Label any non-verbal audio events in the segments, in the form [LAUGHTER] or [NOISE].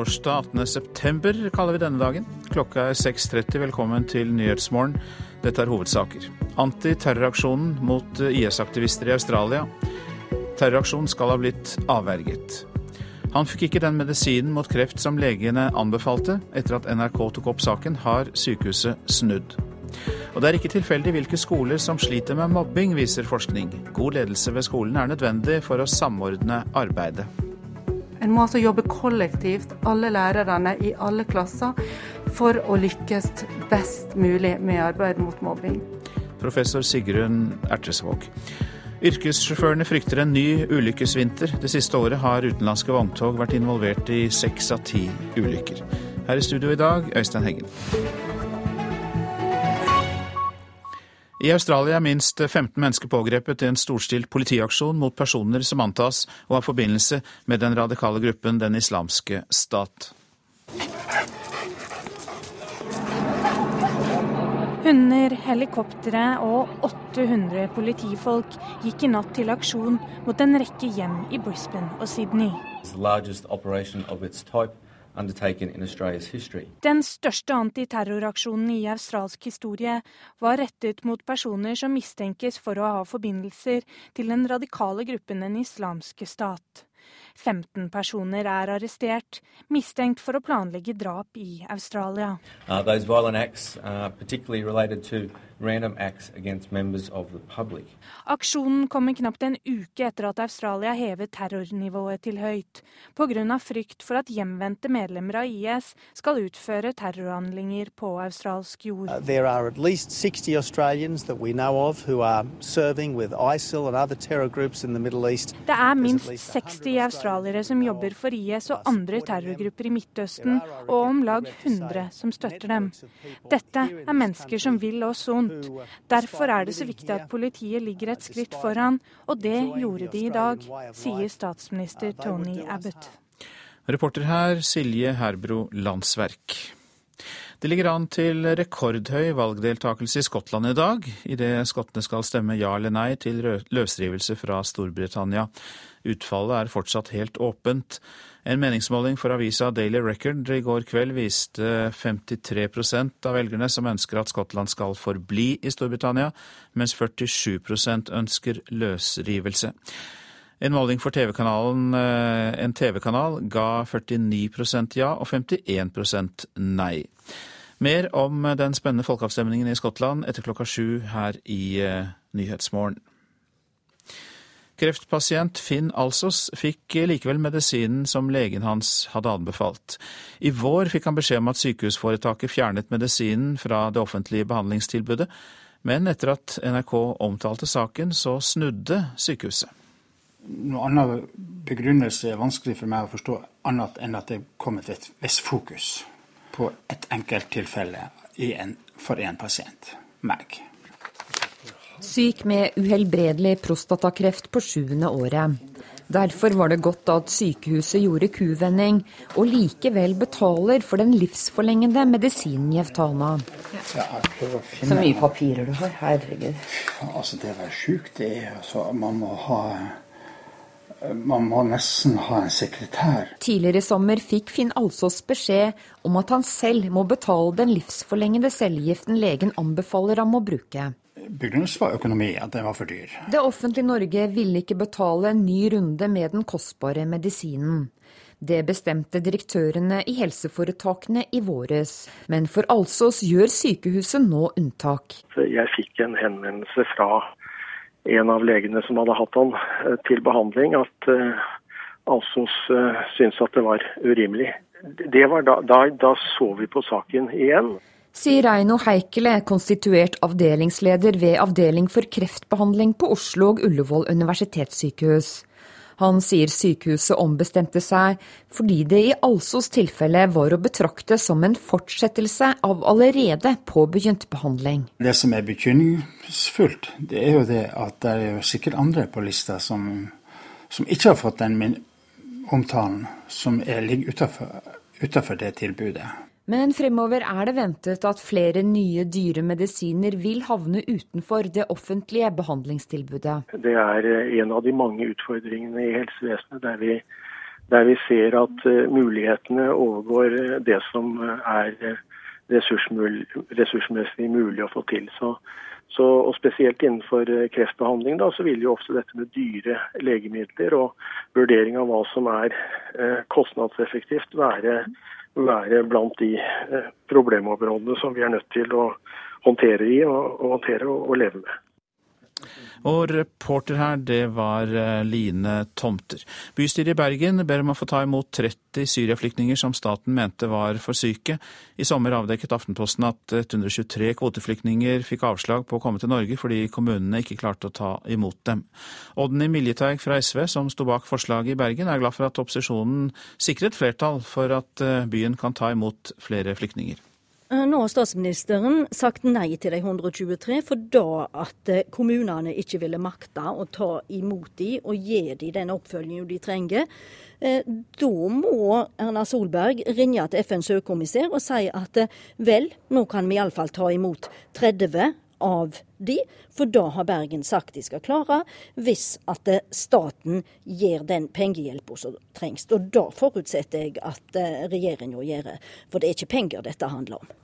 Torsdag 18.9 kaller vi denne dagen. Klokka er 6.30. Velkommen til Nyhetsmorgen. Dette er hovedsaker. Antiterroraksjonen mot IS-aktivister i Australia. Terroraksjonen skal ha blitt avverget. Han fikk ikke den medisinen mot kreft som legene anbefalte. Etter at NRK tok opp saken, har sykehuset snudd. Og det er ikke tilfeldig hvilke skoler som sliter med mobbing, viser forskning. God ledelse ved skolen er nødvendig for å samordne arbeidet. En må altså jobbe kollektivt, alle lærerne i alle klasser, for å lykkes best mulig med arbeidet mot mobbing. Professor Sigrun Ertesvåg. Yrkessjåførene frykter en ny ulykkesvinter. Det siste året har utenlandske vogntog vært involvert i seks av ti ulykker. Her i studio i dag, Øystein Heggen. I Australia er minst 15 mennesker pågrepet i en storstilt politiaksjon mot personer som antas å ha forbindelse med den radikale gruppen Den islamske stat. Hunder, helikoptre og 800 politifolk gikk i natt til aksjon mot en rekke hjem i Brisbane og Sydney. Den største antiterroraksjonen i australsk historie var rettet mot personer som mistenkes for å ha forbindelser til den radikale gruppen Den islamske stat. 15 personer er arrestert, mistenkt for å planlegge drap i Australia. Uh, Aksjonen kommer knapt en uke etter at Australia hevet terrornivået til høyt, pga. frykt for at hjemvendte medlemmer av IS skal utføre terrorhandlinger på australsk jord. Uh, there are at least 60 Australians that we know of who are serving with ISIL and other terror groups in the Middle East. Det er minst 60 australiere som jobber for IS og andre terrorgrupper i Midtøsten, og om lag 100 som støtter dem. Dette er mennesker som vil oss vondt vondt. Derfor er det så viktig at politiet ligger et skritt foran, og det gjorde de i dag, sier statsminister Tony Abbott. Reporter her Silje Herbro Landsverk. Det ligger an til rekordhøy valgdeltakelse i Skottland i dag, idet skottene skal stemme ja eller nei til løsrivelse fra Storbritannia. Utfallet er fortsatt helt åpent. En meningsmåling for avisa Daily Record i går kveld viste 53% av velgerne som ønsker at Skottland skal forbli i Storbritannia, mens 47% ønsker løsrivelse. En måling for TV-kanalen eh, En TV-kanal ga 49% ja og 51% nei. Mer om den spennende folkeavstemningen i Skottland etter klokka sju her i eh, Nyhetsmorgen. Kreftpasient Finn Alsos fikk likevel medisinen som legen hans hadde anbefalt. I vår fikk han beskjed om at sykehusforetaket fjernet medisinen fra det offentlige behandlingstilbudet, men etter at NRK omtalte saken, så snudde sykehuset. Noe annen begrunnelse er vanskelig for meg å forstå, annet enn at det er kommet et visst fokus på et enkelt tilfelle for én pasient, meg syk med uhelbredelig prostatakreft på sjuende året. Derfor var det godt at sykehuset gjorde kuvending, og likevel betaler for den livsforlengende medisinen Jeftana. Så mye papirer du har. Herregud. Altså, det å være sjuk, det er altså Man må ha man må nesten ha en sekretær. Tidligere i sommer fikk Finn Alsås beskjed om at han selv må betale den livsforlengende cellegiften legen anbefaler ham å bruke. Begrunnelsen var økonomi, at den var for dyr. Det offentlige Norge ville ikke betale en ny runde med den kostbare medisinen. Det bestemte direktørene i helseforetakene i våres. Men for Alsås gjør sykehuset nå unntak. Jeg fikk en henvendelse fra en av legene som hadde hatt han eh, til behandling, at uh, Alsås uh, syntes at det var urimelig. Det var da, da, da så vi på saken igjen sier Reino Heikele, konstituert avdelingsleder ved Avdeling for kreftbehandling på Oslo og Ullevål universitetssykehus. Han sier sykehuset ombestemte seg fordi det i Alsos tilfelle var å betrakte som en fortsettelse av allerede påbegynt behandling. Det som er bekymringsfullt, det er jo det at det er sikkert andre på lista som, som ikke har fått den omtalen, som er, ligger utenfor det tilbudet. Men fremover er det ventet at flere nye dyre medisiner vil havne utenfor det offentlige behandlingstilbudet. Det er eh, en av de mange utfordringene i helsevesenet der vi der vi ser at mulighetene overgår det som er ressursmessig mulig å få til. Så, så, og Spesielt innenfor kreftbehandling da, så vil jo ofte dette med dyre legemidler og vurdering av hva som er kostnadseffektivt, være, være blant de problemområdene som vi er nødt til å håndtere i og, og håndtere og, og leve med. Og reporter her, det var eh, Line Tomter. Bystyret i Bergen ber om å få ta imot 30 syriaflyktninger som staten mente var for syke. I sommer avdekket Aftenposten at 123 kvoteflyktninger fikk avslag på å komme til Norge fordi kommunene ikke klarte å ta imot dem. Odny Miljeteig fra SV, som sto bak forslaget i Bergen, er glad for at opposisjonen sikret flertall for at eh, byen kan ta imot flere flyktninger. Eh, nå har statsministeren sagt nei til de 123, for da at eh, kommunene ikke ville makte å ta imot de og gi de den oppfølgingen de trenger. Eh, da må Erna Solberg ringe til FNs høykommissær og si at vel, nå kan vi iallfall ta imot 30 av de, for da har Bergen sagt de skal klare, hvis at staten gir den pengehjelpa som trengs. Og da forutsetter jeg at regjeringen regjeringa gjør det, for det er ikke penger dette handler om.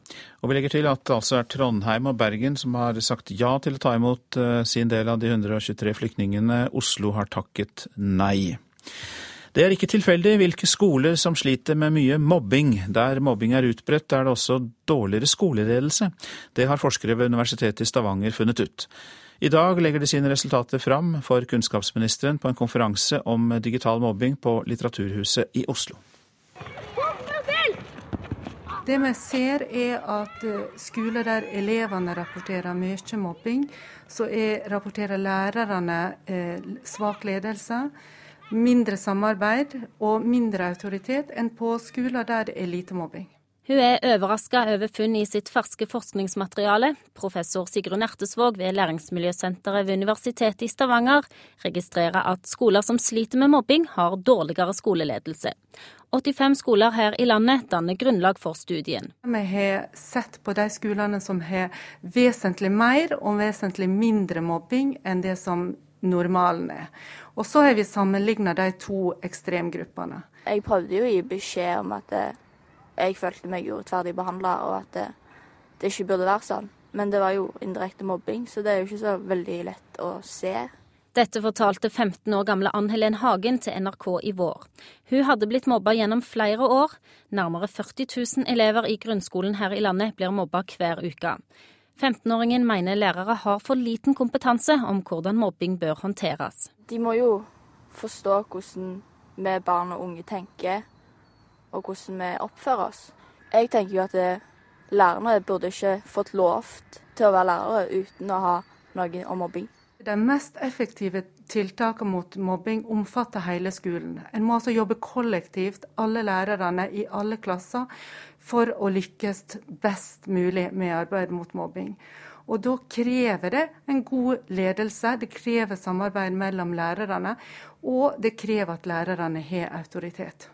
Og Vi legger til at det altså er Trondheim og Bergen som har sagt ja til å ta imot eh, sin del av de 123 flyktningene. Oslo har takket nei. Det er ikke tilfeldig hvilke skoler som sliter med mye mobbing. Der mobbing er utbredt, er det også dårligere skoleledelse. Det har forskere ved Universitetet i Stavanger funnet ut. I dag legger de sine resultater fram for kunnskapsministeren på en konferanse om digital mobbing på Litteraturhuset i Oslo. Det vi ser er at eh, skoler der elevene rapporterer mye mobbing, så er, rapporterer lærerne eh, svak ledelse mindre samarbeid og mindre autoritet enn på skoler der det er lite mobbing. Hun er overraska over funn i sitt ferske forskningsmateriale. Professor Sigrun Ertesvåg ved Læringsmiljøsenteret ved Universitetet i Stavanger registrerer at skoler som sliter med mobbing, har dårligere skoleledelse. 85 skoler her i landet danner grunnlag for studien. Vi har sett på de skolene som har vesentlig mer og vesentlig mindre mobbing enn det som normalen er. Og så har vi sammenligna de to ekstremgruppene. Jeg prøvde jo å gi beskjed om at eh, jeg følte meg urettferdig behandla, og at det, eh, det ikke burde være sånn. Men det var jo indirekte mobbing, så det er jo ikke så veldig lett å se. Dette fortalte 15 år gamle Ann Helen Hagen til NRK i vår. Hun hadde blitt mobba gjennom flere år. Nærmere 40 000 elever i grunnskolen her i landet blir mobba hver uke. 15-åringen mener lærere har for liten kompetanse om hvordan mobbing bør håndteres. De må jo forstå hvordan vi barn og unge tenker, og hvordan vi oppfører oss. Jeg tenker jo at det, lærerne burde ikke fått lov til å være lærere uten å ha noe om mobbing. De mest effektive tiltakene mot mobbing omfatter hele skolen. En må altså jobbe kollektivt, alle lærerne i alle klasser, for å lykkes best mulig med arbeidet mot mobbing. Og da krever det en god ledelse, det krever samarbeid mellom lærerne, og det krever at lærerne har autoritet.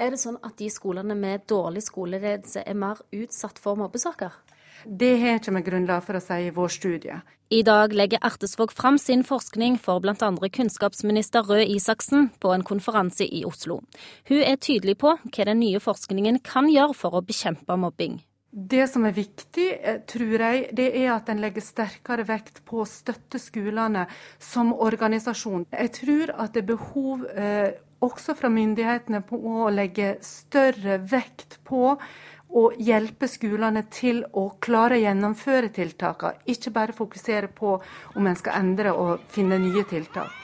Er det sånn at de skolene med dårlig skoleledelse er mer utsatt for mobbesaker? Det har ikke vi grunnlag for å si i vår studie. I dag legger Ertesvåg fram sin forskning for bl.a. kunnskapsminister Røe Isaksen på en konferanse i Oslo. Hun er tydelig på hva den nye forskningen kan gjøre for å bekjempe mobbing. Det som er viktig, eh, tror jeg, det er at en legger sterkere vekt på å støtte skolene som organisasjon. Jeg tror at det er behov eh, også fra myndighetene på å legge større vekt på å hjelpe skolene til å klare å gjennomføre tiltakene, ikke bare fokusere på om en skal endre og finne nye tiltak.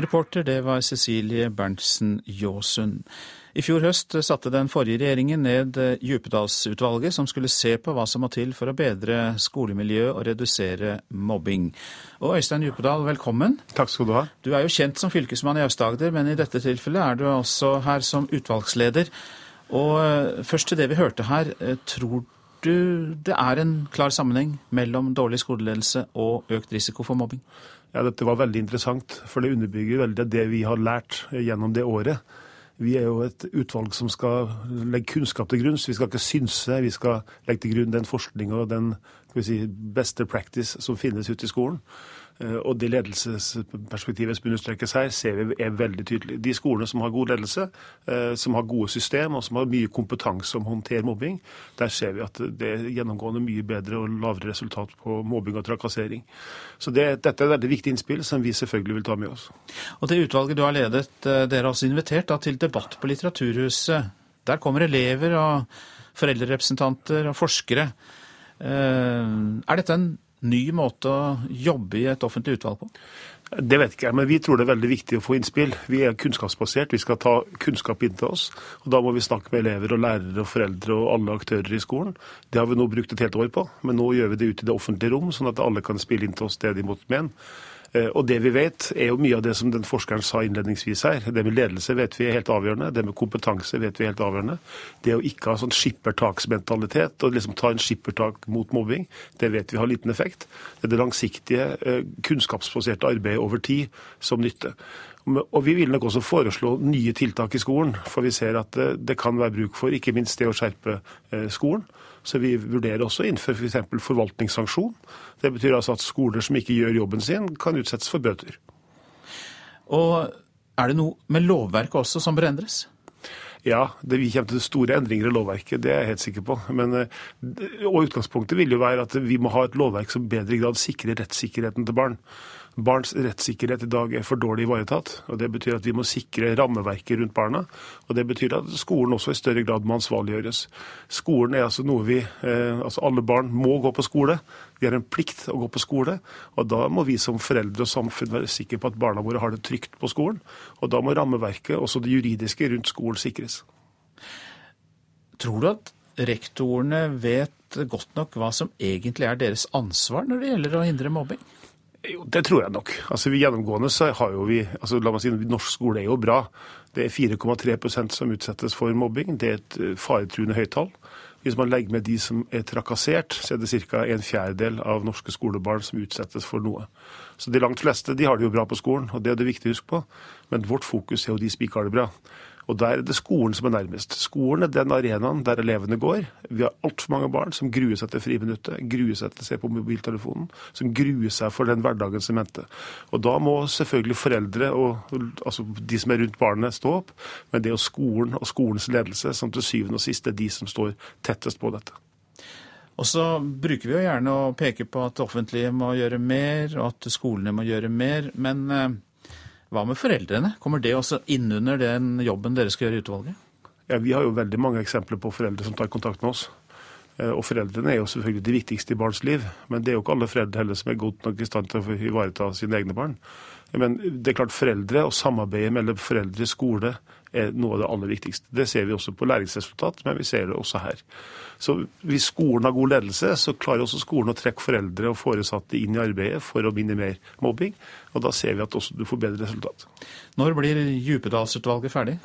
Reporter det var Cecilie Berntsen Jåsund. I fjor høst satte den forrige regjeringen ned Djupedalsutvalget, som skulle se på hva som må til for å bedre skolemiljøet og redusere mobbing. Og Øystein Djupedal, velkommen. Takk skal du ha. Du er jo kjent som fylkesmann i Aust-Agder, men i dette tilfellet er du også her som utvalgsleder. Og eh, først til det vi hørte her. Eh, tror du det er en klar sammenheng mellom dårlig skoleledelse og økt risiko for mobbing? Ja, Dette var veldig interessant, for det underbygger veldig det vi har lært gjennom det året. Vi er jo et utvalg som skal legge kunnskap til grunn, så vi skal ikke synse. Vi skal legge til grunn den forskninga og den si, beste practice som finnes ute i skolen. Eh, og det ledelsesperspektivet som understrekes her, ser vi er veldig tydelig. De skolene som har god ledelse, eh, som har gode system og som har mye kompetanse om å håndtere mobbing, der ser vi at det er gjennomgående mye bedre og lavere resultat på mobbing og trakassering. Så det, dette er et veldig viktig innspill som vi selvfølgelig vil ta med oss. Og det utvalget du har ledet, eh, dere har også invitert da, til debatt på Litteraturhuset. Der kommer elever og foreldrerepresentanter og forskere. Er dette en ny måte å jobbe i et offentlig utvalg på? Det vet ikke jeg, men vi tror det er veldig viktig å få innspill. Vi er kunnskapsbasert, vi skal ta kunnskap inn til oss. og Da må vi snakke med elever og lærere og foreldre og alle aktører i skolen. Det har vi nå brukt et helt år på, men nå gjør vi det ut i det offentlige rom, sånn at alle kan spille inn til oss det de måtte mene. Eh, og det vi vet, er jo mye av det som den forskeren sa innledningsvis her. Det med ledelse vet vi er helt avgjørende. Det med kompetanse vet vi er helt avgjørende. Det å ikke ha sånn skippertaksmentalitet og liksom ta en skippertak mot mobbing, det vet vi har liten effekt. Det er det langsiktige, eh, kunnskapsbaserte arbeidet over tid som nytter. Og Vi vil nok også foreslå nye tiltak i skolen, for vi ser at det, det kan være bruk for ikke minst det å skjerpe eh, skolen. Så vi vurderer også å innføre f.eks. For forvaltningssanksjon. Det betyr altså at skoler som ikke gjør jobben sin, kan utsettes for bøter. Og er det noe med lovverket også som bør endres? Ja, det, vi kommer til store endringer i lovverket, det er jeg helt sikker på. Men, eh, og Utgangspunktet vil jo være at vi må ha et lovverk som bedre grad sikrer rettssikkerheten til barn. Barns rettssikkerhet i dag er for dårlig ivaretatt. og Det betyr at vi må sikre rammeverket rundt barna. og Det betyr at skolen også i større grad må ansvarliggjøres. Skolen er altså noe vi eh, altså Alle barn må gå på skole. Vi har en plikt å gå på skole. og Da må vi som foreldre og samfunn være sikre på at barna våre har det trygt på skolen. og Da må rammeverket, også det juridiske rundt skolen, sikres. Tror du at rektorene vet godt nok hva som egentlig er deres ansvar når det gjelder å hindre mobbing? Jo, det tror jeg nok. Altså, vi Gjennomgående så har jo vi altså, la meg si, Norsk skole er jo bra. Det er 4,3% som utsettes for mobbing. Det er et eh, faretruende høyt. Hvis man legger med de som er trakassert, så er det ca. en fjerdedel av norske skolebarn som utsettes for noe. Så de langt fleste de har det jo bra på skolen, og det er det viktig å huske på. Men vårt fokus er jo de det bra. Og Der er det skolen som er nærmest. Skolen er den arenaen der elevene går. Vi har altfor mange barn som gruer seg til friminuttet, gruer seg til å se på mobiltelefonen, som gruer seg for den hverdagen som endte. Og Da må selvfølgelig foreldre og altså de som er rundt barnet, stå opp. Men det er jo skolen og skolens ledelse som til syvende og sist er de som står tettest på dette. Og så bruker vi jo gjerne å peke på at det offentlige må gjøre mer, og at skolene må gjøre mer. Men eh, hva med foreldrene? Kommer det også innunder den jobben dere skal gjøre i utvalget? Ja, Vi har jo veldig mange eksempler på foreldre som tar kontakt med oss. Eh, og Foreldrene er jo selvfølgelig det viktigste i barns liv, men det er jo ikke alle foreldre heller som er godt nok i stand til å ivareta sine egne barn. Men det er klart foreldre og samarbeidet mellom foreldre skole er noe av det aller viktigste. Det ser vi også på læringsresultat, men vi ser det også her. Så Hvis skolen har god ledelse, så klarer også skolen å trekke foreldre og foresatte inn i arbeidet for å minimere mobbing. Og da ser vi at også du får bedre resultat. Når blir Djupedalsutvalget ferdig?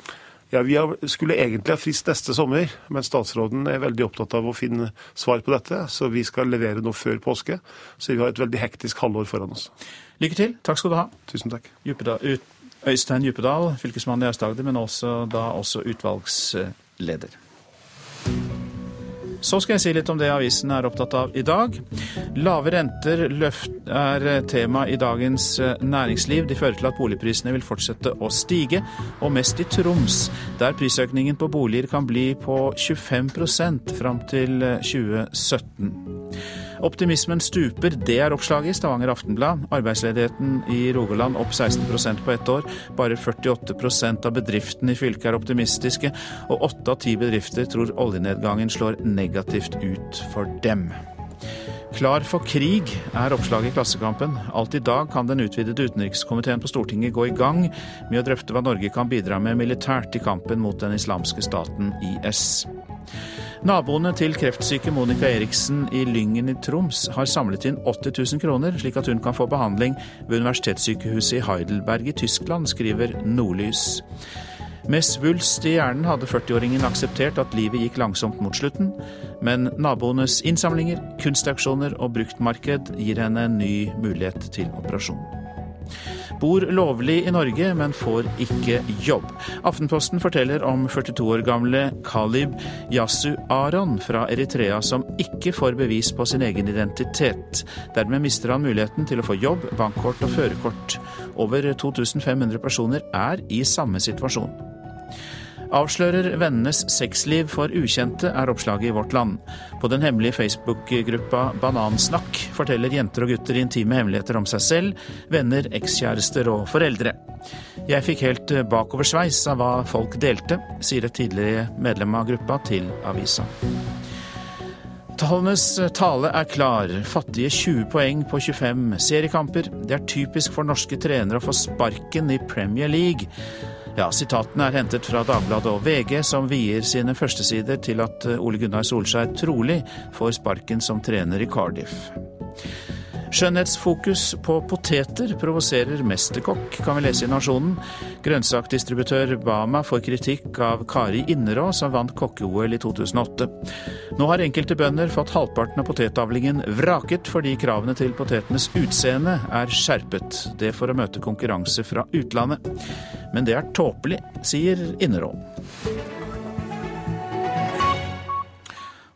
Ja, Vi skulle egentlig ha frist neste sommer, men statsråden er veldig opptatt av å finne svar på dette. Så vi skal levere noe før påske. Så vi har et veldig hektisk halvår foran oss. Lykke til. Takk skal du ha. Tusen takk. Djupedal, ut, Øystein Djupedal, fylkesmann i Aust-Agder, men også, da også utvalgsleder. Så skal jeg si litt om det avisen er opptatt av i dag. Lave renter er tema i Dagens Næringsliv. De fører til at boligprisene vil fortsette å stige, og mest i Troms, der prisøkningen på boliger kan bli på 25% fram til 2017. Optimismen stuper, det er oppslaget i Stavanger Aftenblad. Arbeidsledigheten i Rogaland opp 16% på ett år. Bare 48% av bedriftene i fylket er optimistiske, og åtte av ti bedrifter tror oljenedgangen slår negativt ut for dem. Klar for krig er oppslaget i Klassekampen. Alt i dag kan den utvidede utenrikskomiteen på Stortinget gå i gang med å drøfte hva Norge kan bidra med militært i kampen mot den islamske staten IS. Naboene til kreftsyke Monica Eriksen i Lyngen i Troms har samlet inn 80 000 kroner, slik at hun kan få behandling ved universitetssykehuset i Heidelberg i Tyskland, skriver Nordlys. Med svulst i hjernen hadde 40-åringen akseptert at livet gikk langsomt mot slutten, men naboenes innsamlinger, kunstauksjoner og bruktmarked gir henne en ny mulighet til operasjon. bor lovlig i Norge, men får ikke jobb. Aftenposten forteller om 42 år gamle Kalib Yasu Aron fra Eritrea som ikke får bevis på sin egen identitet. Dermed mister han muligheten til å få jobb, bankkort og førerkort. Over 2500 personer er i samme situasjon. Avslører vennenes sexliv for ukjente, er oppslaget i Vårt Land. På den hemmelige Facebook-gruppa Banansnakk forteller jenter og gutter intime hemmeligheter om seg selv, venner, ekskjærester og foreldre. Jeg fikk helt bakoversveis av hva folk delte, sier et tidligere medlem av gruppa til avisa. Tallenes tale er klar. Fattige 20 poeng på 25 seriekamper. Det er typisk for norske trenere å få sparken i Premier League. Ja, Sitatene er hentet fra Dagbladet og VG, som vier sine førstesider til at Ole Gunnar Solskjær trolig får sparken som trener i Cardiff. Skjønnhetsfokus på poteter provoserer mesterkokk, kan vi lese i Nasjonen. Grønnsakdistributør Bama får kritikk av Kari Innerå, som vant kokke-OL i 2008. Nå har enkelte bønder fått halvparten av potetavlingen vraket fordi kravene til potetenes utseende er skjerpet. Det for å møte konkurranse fra utlandet. Men det er tåpelig, sier Innerå.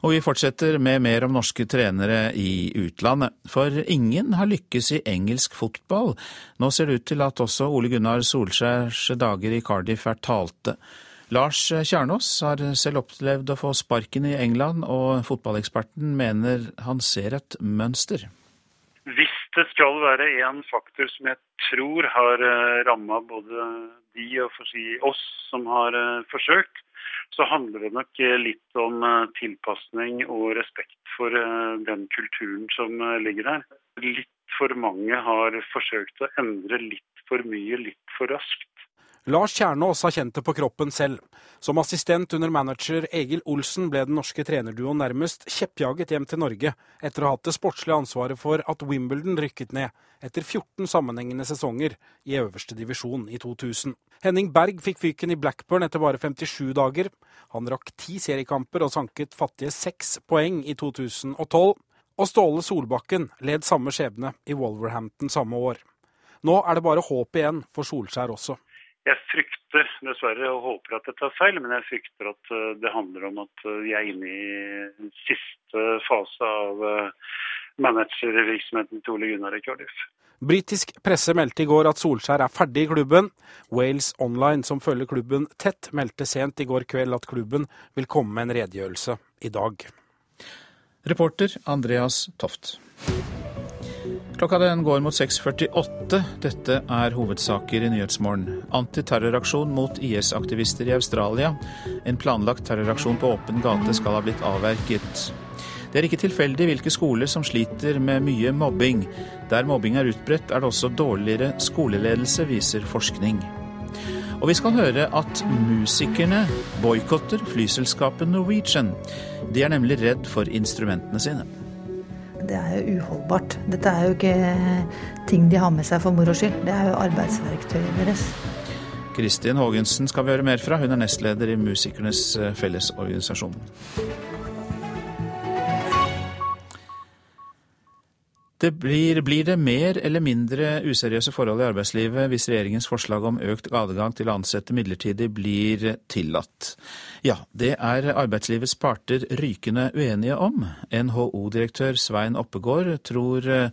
Og vi fortsetter med mer om norske trenere i utlandet. For ingen har lykkes i engelsk fotball. Nå ser det ut til at også Ole Gunnar Solskjærs dager i Cardiff er talte. Lars Kjernås har selv opplevd å få sparken i England, og fotballeksperten mener han ser et mønster. Hvis det skal være én faktor som jeg tror har eh, ramma både de og oss som har eh, forsøkt, så handler det nok eh, litt om eh, tilpasning og respekt for eh, den kulturen som ligger der. Litt for mange har forsøkt å endre litt for mye litt for raskt. Lars Kjernås har kjent det på kroppen selv. Som assistent under manager Egil Olsen ble den norske trenerduoen nærmest kjeppjaget hjem til Norge etter å ha hatt det sportslige ansvaret for at Wimbledon rykket ned etter 14 sammenhengende sesonger i øverste divisjon i 2000. Henning Berg fikk fyken i Blackburn etter bare 57 dager. Han rakk ti seriekamper og sanket fattige seks poeng i 2012. Og Ståle Solbakken led samme skjebne i Wolverhampton samme år. Nå er det bare håp igjen for Solskjær også. Jeg frykter dessverre og håper at jeg tar feil, men jeg frykter at eh, det handler om at eh, vi er inne i siste fase av eh, managervirksomheten til Ole Gunnar i Cardiff. Britisk presse meldte i går at Solskjær er ferdig i klubben. Wales Online, som følger klubben tett, meldte sent i går kveld at klubben vil komme med en redegjørelse i dag. Reporter Andreas Toft. Klokka den går mot 6.48. Dette er hovedsaker i Nyhetsmorgen. Antiterroraksjon mot IS-aktivister i Australia. En planlagt terroraksjon på åpen gate skal ha blitt avverget. Det er ikke tilfeldig hvilke skoler som sliter med mye mobbing. Der mobbing er utbredt, er det også dårligere skoleledelse, viser forskning. Og vi skal høre at musikerne boikotter flyselskapet Norwegian. De er nemlig redd for instrumentene sine. Det er jo uholdbart. Dette er jo ikke ting de har med seg for moro skyld. Det er jo arbeidsverktøyet deres. Kristin Haagensen skal vi høre mer fra. Hun er nestleder i Musikernes Fellesorganisasjon. Det blir, blir, det mer eller mindre useriøse forhold i arbeidslivet hvis regjeringens forslag om økt adgang til å ansette midlertidig blir tillatt? Ja, det er arbeidslivets parter rykende uenige om. NHO-direktør Svein Oppegård tror eh,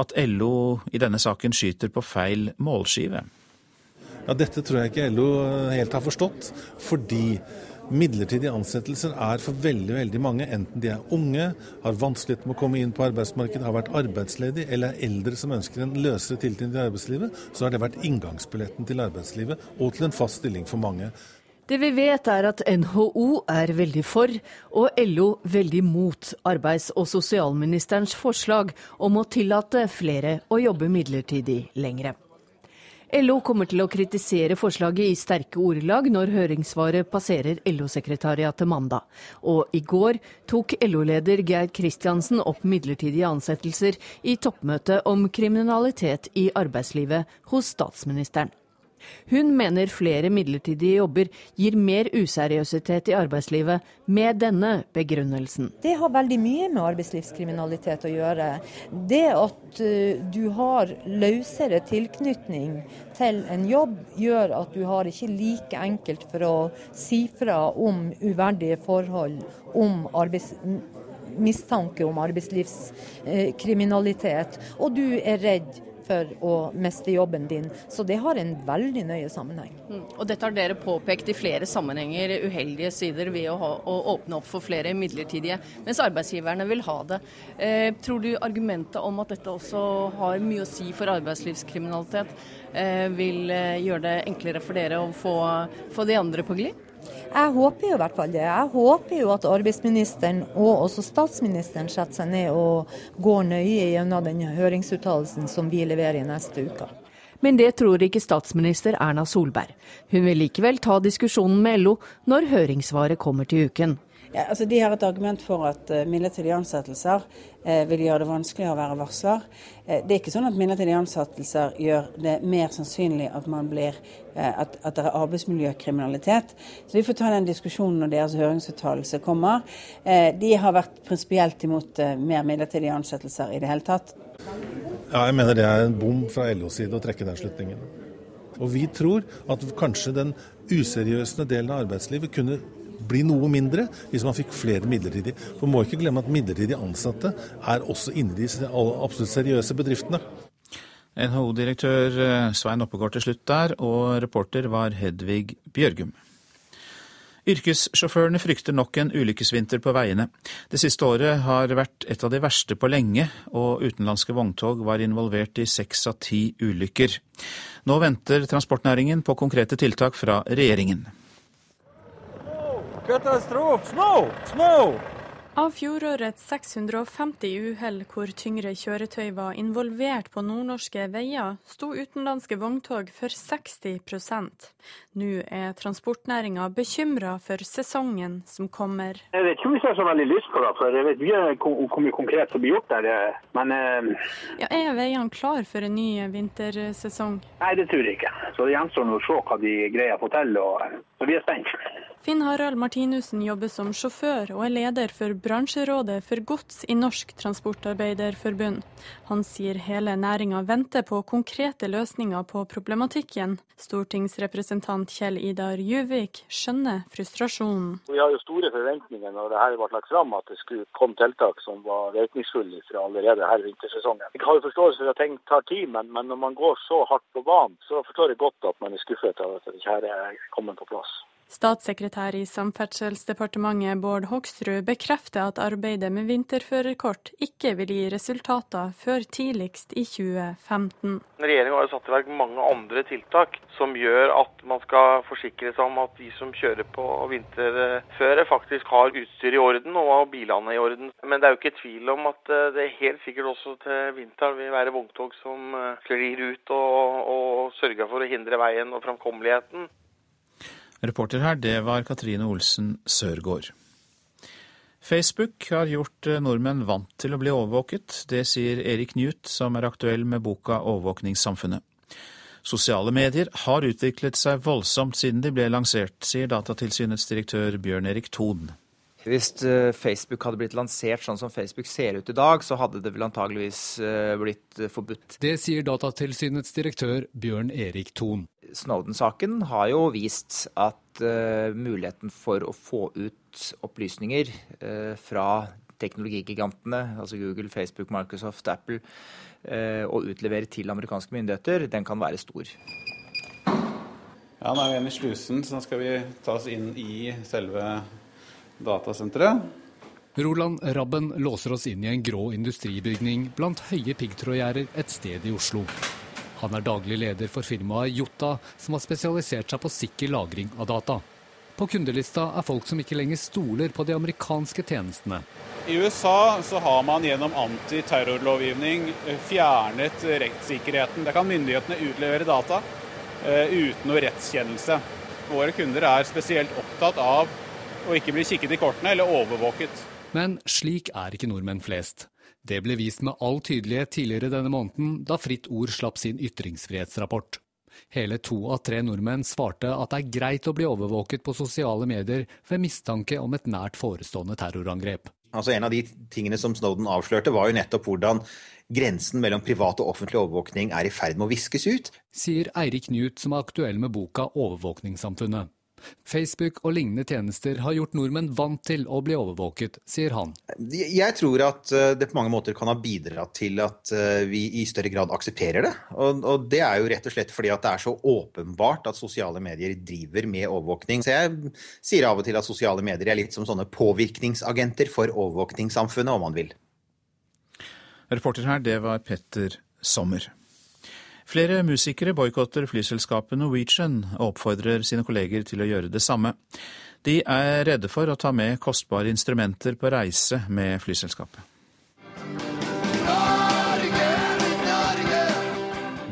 at LO i denne saken skyter på feil målskive. Ja, Dette tror jeg ikke LO helt har forstått. fordi Midlertidige ansettelser er for veldig veldig mange, enten de er unge, har vanskeligheter med å komme inn på arbeidsmarkedet, har vært arbeidsledige eller er eldre som ønsker en løsere tilknytning til arbeidslivet, så har det vært inngangsbilletten til arbeidslivet og til en fast stilling for mange. Det vi vet er at NHO er veldig for, og LO veldig mot arbeids- og sosialministerens forslag om å tillate flere å jobbe midlertidig lengre. LO kommer til å kritisere forslaget i sterke ordelag når høringssvaret passerer LO-sekretariatet mandag. Og i går tok LO-leder Geir Kristiansen opp midlertidige ansettelser i toppmøtet om kriminalitet i arbeidslivet hos statsministeren. Hun mener flere midlertidige jobber gir mer useriøsitet i arbeidslivet, med denne begrunnelsen. Det har veldig mye med arbeidslivskriminalitet å gjøre. Det at eh, du har løsere tilknytning til en jobb, gjør at du har ikke like enkelt for å si fra om uverdige forhold, om arbeids mistanke om arbeidslivskriminalitet, og du er redd for å miste jobben din. Så det har en veldig nøye sammenheng. Mm. Og dette har dere påpekt i flere sammenhenger, uheldige sider ved å, ha, å åpne opp for flere midlertidige, mens arbeidsgiverne vil ha det. Eh, tror du argumentet om at dette også har mye å si for arbeidslivskriminalitet, eh, vil eh, gjøre det enklere for dere å få, få de andre på glid? Jeg håper jo i hvert fall det. Jeg håper jo at arbeidsministeren og også statsministeren setter seg ned og går nøye gjennom den høringsuttalelsen som vi leverer i neste uke. Men det tror ikke statsminister Erna Solberg. Hun vil likevel ta diskusjonen med LO når høringssvaret kommer til uken. Ja, altså de har et argument for at uh, midlertidige ansettelser uh, vil gjøre det vanskeligere å være varsler. Uh, det er ikke sånn at midlertidige ansettelser gjør det mer sannsynlig at, blir, at, at det er arbeidsmiljøkriminalitet. Så Vi får ta den diskusjonen når deres høringsuttalelse kommer. De har vært prinsipielt imot mer midlertidige ansettelser i det hele tatt. Ja, jeg mener det er en bom fra LOs side å trekke den slutningen. Og vi tror at kanskje den useriøse delen av arbeidslivet kunne bli noe mindre hvis man fikk flere midlertidige. For må ikke glemme at midlertidig ansatte er også inne i de absolutt seriøse bedriftene. NHO-direktør eh, Svein Oppegård til slutt der, og reporter var Hedvig Bjørgum. Yrkessjåførene frykter nok en ulykkesvinter på veiene. Det siste året har vært et av de verste på lenge, og utenlandske vogntog var involvert i seks av ti ulykker. Nå venter transportnæringen på konkrete tiltak fra regjeringen. Katastrofe! Snø! Snø! Av fjorårets 650 uhell hvor tyngre kjøretøy var involvert på nordnorske veier, sto utenlandske vogntog for 60% Nå er transportnæringa bekymra for sesongen som kommer. Jeg vet ikke om vi ser så veldig lyst på det, for jeg vet mye hvor mye konkret som blir gjort der. Men eh... ja, Er veiene klar for en ny vintersesong? Nei, det tror jeg ikke. Så det gjenstår å se hva de greier å få til. Og... Så vi er spent. Finn Harald Martinussen jobber som sjåfør og er leder for bransjerådet for gods i Norsk Transportarbeiderforbund. Han sier hele næringa venter på konkrete løsninger på problematikken. Stortingsrepresentant Kjell Idar Juvik skjønner frustrasjonen. Vi har jo store forventninger når det her ble lagt fram at det skulle komme tiltak som var virkningsfulle fra allerede her vintersesongen. Jeg har jo forståelse for at ting tar tid, men, men når man går så hardt på banen, så forstår jeg godt at man er skuffet av at det ikke er kommet på plass. Statssekretær i Samferdselsdepartementet Bård Hoksrud bekrefter at arbeidet med vinterførerkort ikke vil gi resultater før tidligst i 2015. Regjeringa har satt i verk mange andre tiltak som gjør at man skal forsikre seg om at de som kjører på vinterføre faktisk har utstyr i orden og bilene i orden. Men det er jo ikke tvil om at eh, det helt sikkert også til vinteren vil være vogntog som eh, sklir ut og, og sørger for å hindre veien og framkommeligheten. Reporter her, det var Katrine Olsen Sørgaard. Facebook har gjort eh, nordmenn vant til å bli overvåket. Det sier Erik Newt, som er aktuell med boka 'Overvåkningssamfunnet'. Sosiale medier har utviklet seg voldsomt siden de ble lansert, sier Datatilsynets direktør Bjørn Erik Thon. Hvis eh, Facebook hadde blitt lansert sånn som Facebook ser ut i dag, så hadde det vel antageligvis eh, blitt eh, forbudt. Det sier Datatilsynets direktør Bjørn Erik Thon. Snowden-saken har jo vist at uh, muligheten for å få ut opplysninger uh, fra teknologigigantene, altså Google, Facebook, Microsoft, Apple, uh, og utlevere til amerikanske myndigheter, den kan være stor. Ja, Nå er vi igjen i slusen, så nå skal vi ta oss inn i selve datasenteret. Roland Rabben låser oss inn i en grå industribygning blant høye piggtrådgjerder et sted i Oslo. Han er daglig leder for firmaet Jota, som har spesialisert seg på sikker lagring av data. På kundelista er folk som ikke lenger stoler på de amerikanske tjenestene. I USA så har man gjennom antiterrorlovgivning fjernet rettssikkerheten. Der kan myndighetene utlevere data uh, uten noe rettskjennelse. Våre kunder er spesielt opptatt av og ikke bli kikket i kortene eller overvåket. Men slik er ikke nordmenn flest. Det ble vist med all tydelighet tidligere denne måneden, da Fritt Ord slapp sin ytringsfrihetsrapport. Hele to av tre nordmenn svarte at det er greit å bli overvåket på sosiale medier ved mistanke om et nært forestående terrorangrep. Altså En av de tingene som Snowden avslørte, var jo nettopp hvordan grensen mellom privat og offentlig overvåkning er i ferd med å viskes ut. Sier Eirik Knut, som er aktuell med boka 'Overvåkningssamfunnet'. Facebook og lignende tjenester har gjort nordmenn vant til å bli overvåket, sier han. Jeg tror at eh, det på mange måter kan ha bidratt til at eh, vi i større grad aksepterer det. Og, og det er jo rett og slett fordi at det er så åpenbart at sosiale medier driver med overvåkning. Så jeg sier av og til at sosiale medier er litt som sånne påvirkningsagenter for overvåkningssamfunnet, om man vil. Reporter her, det var Petter Sommer. Flere musikere boikotter flyselskapet Norwegian og oppfordrer sine kolleger til å gjøre det samme. De er redde for å ta med kostbare instrumenter på reise med flyselskapet.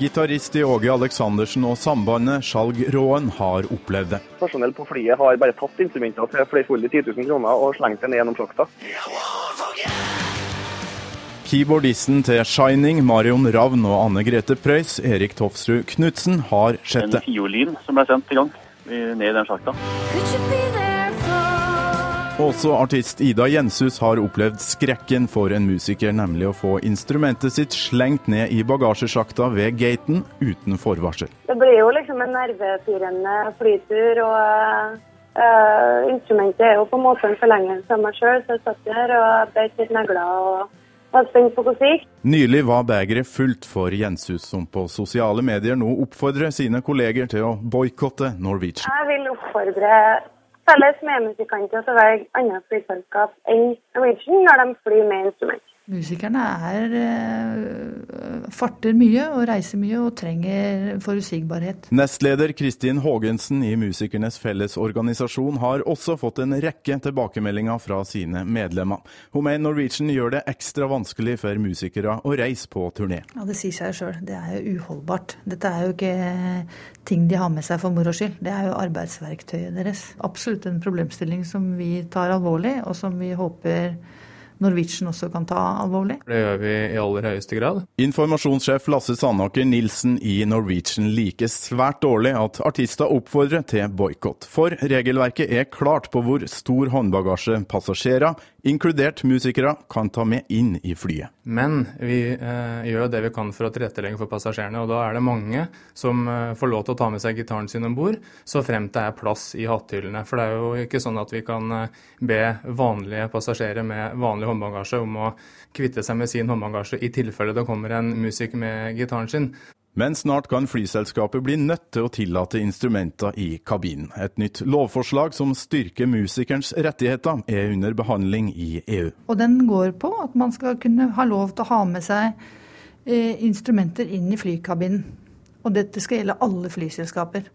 Gitarist i Åge Aleksandersen og sambandet Skjalg Råen har opplevd det. Personell på flyet har bare tatt instrumenter til flerfoldige 10 000 kroner og slengt det ned gjennom slakta. Keyboardisten til Shining, Marion Ravn og Anne Grete Preus, Erik Tofsrud Knutsen, har sett En fiolin som ble sendt i gang ned i den sjakta. Også artist Ida Jenshus har opplevd skrekken for en musiker, nemlig å få instrumentet sitt slengt ned i bagasjesjakta ved gaten uten forvarsel. Det blir jo liksom en nervepirrende flytur, og eh, instrumentet er jo på en måte en forlengelse av meg sjøl, så jeg satt her og beit litt negler og spent på det. Nylig var begeret fullt for Jenshus, som på sosiale medier nå oppfordrer sine kolleger til å boikotte Norwegian. Jeg vil oppfordre felles medmusikanter til å velge andre flyselskap enn Norwegian når de flyr med instrument. Musikerne er, eh, farter mye og reiser mye og trenger forutsigbarhet. Nestleder Kristin Haagensen i Musikernes Fellesorganisasjon har også fått en rekke tilbakemeldinger fra sine medlemmer. Hun mener Norwegian gjør det ekstra vanskelig for musikere å reise på turné. Ja, Det sier seg sjøl. Det er jo uholdbart. Dette er jo ikke ting de har med seg for moro skyld. Det er jo arbeidsverktøyet deres. Absolutt en problemstilling som vi tar alvorlig, og som vi håper Norwegian også kan ta alvorlig. Det gjør vi i aller høyeste grad. Informasjonssjef Lasse Sandaker Nilsen i Norwegian liker svært dårlig at artister oppfordrer til boikott. For regelverket er klart på hvor stor håndbagasje passasjerer, inkludert musikere, kan ta med inn i flyet. Men vi eh, gjør det vi kan for å tilrettelegge for passasjerene. Og da er det mange som eh, får lov til å ta med seg gitaren sin om bord, så fremt det er plass i hatthyllene. For det er jo ikke sånn at vi kan eh, be vanlige passasjerer med vanlig håndbagasje om å kvitte seg med sin håndbagasje i tilfelle det kommer en musiker med gitaren sin. Men snart kan flyselskapet bli nødt til å tillate instrumenter i kabinen. Et nytt lovforslag som styrker musikerens rettigheter, er under behandling i EU. Og den går på at man skal kunne ha lov til å ha med seg eh, instrumenter inn i flykabinen. Og dette skal gjelde alle flyselskaper.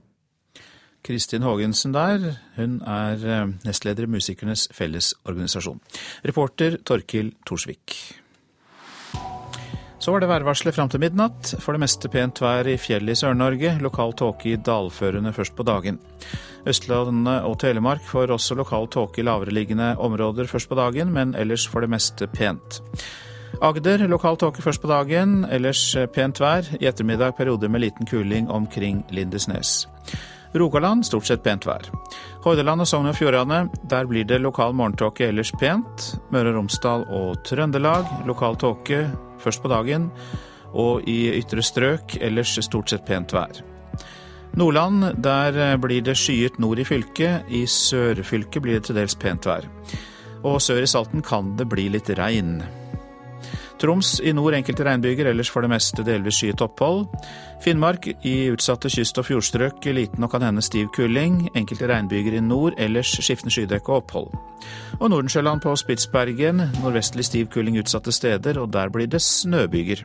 Kristin Haagensen der, hun er eh, nestleder i Musikernes Fellesorganisasjon. Reporter Torkil Torsvik. Så var det værvarselet fram til midnatt. For det meste pent vær i fjellet i Sør-Norge. Lokal tåke i dalførene først på dagen. Østlandet og Telemark får også lokal tåke i lavereliggende områder først på dagen, men ellers for det meste pent. Agder lokal tåke først på dagen, ellers pent vær. I ettermiddag perioder med liten kuling omkring Lindesnes. Rogaland stort sett pent vær. Hordaland og Sogn og Fjordane, der blir det lokal morgentåke, ellers pent. Møre og Romsdal og Trøndelag lokal tåke først på dagen. Og i ytre strøk ellers stort sett pent vær. Nordland, der blir det skyet nord i fylket. I sørfylket blir det til dels pent vær. Og sør i Salten kan det bli litt regn. Troms i nord enkelte regnbyger, ellers for det meste delvis skyet opphold. Finnmark i utsatte kyst- og fjordstrøk liten og kan hende stiv kuling. Enkelte regnbyger i nord, ellers skiftende skydekke og opphold. Og Nordensjøland på Spitsbergen nordvestlig stiv kuling utsatte steder, og der blir det snøbyger.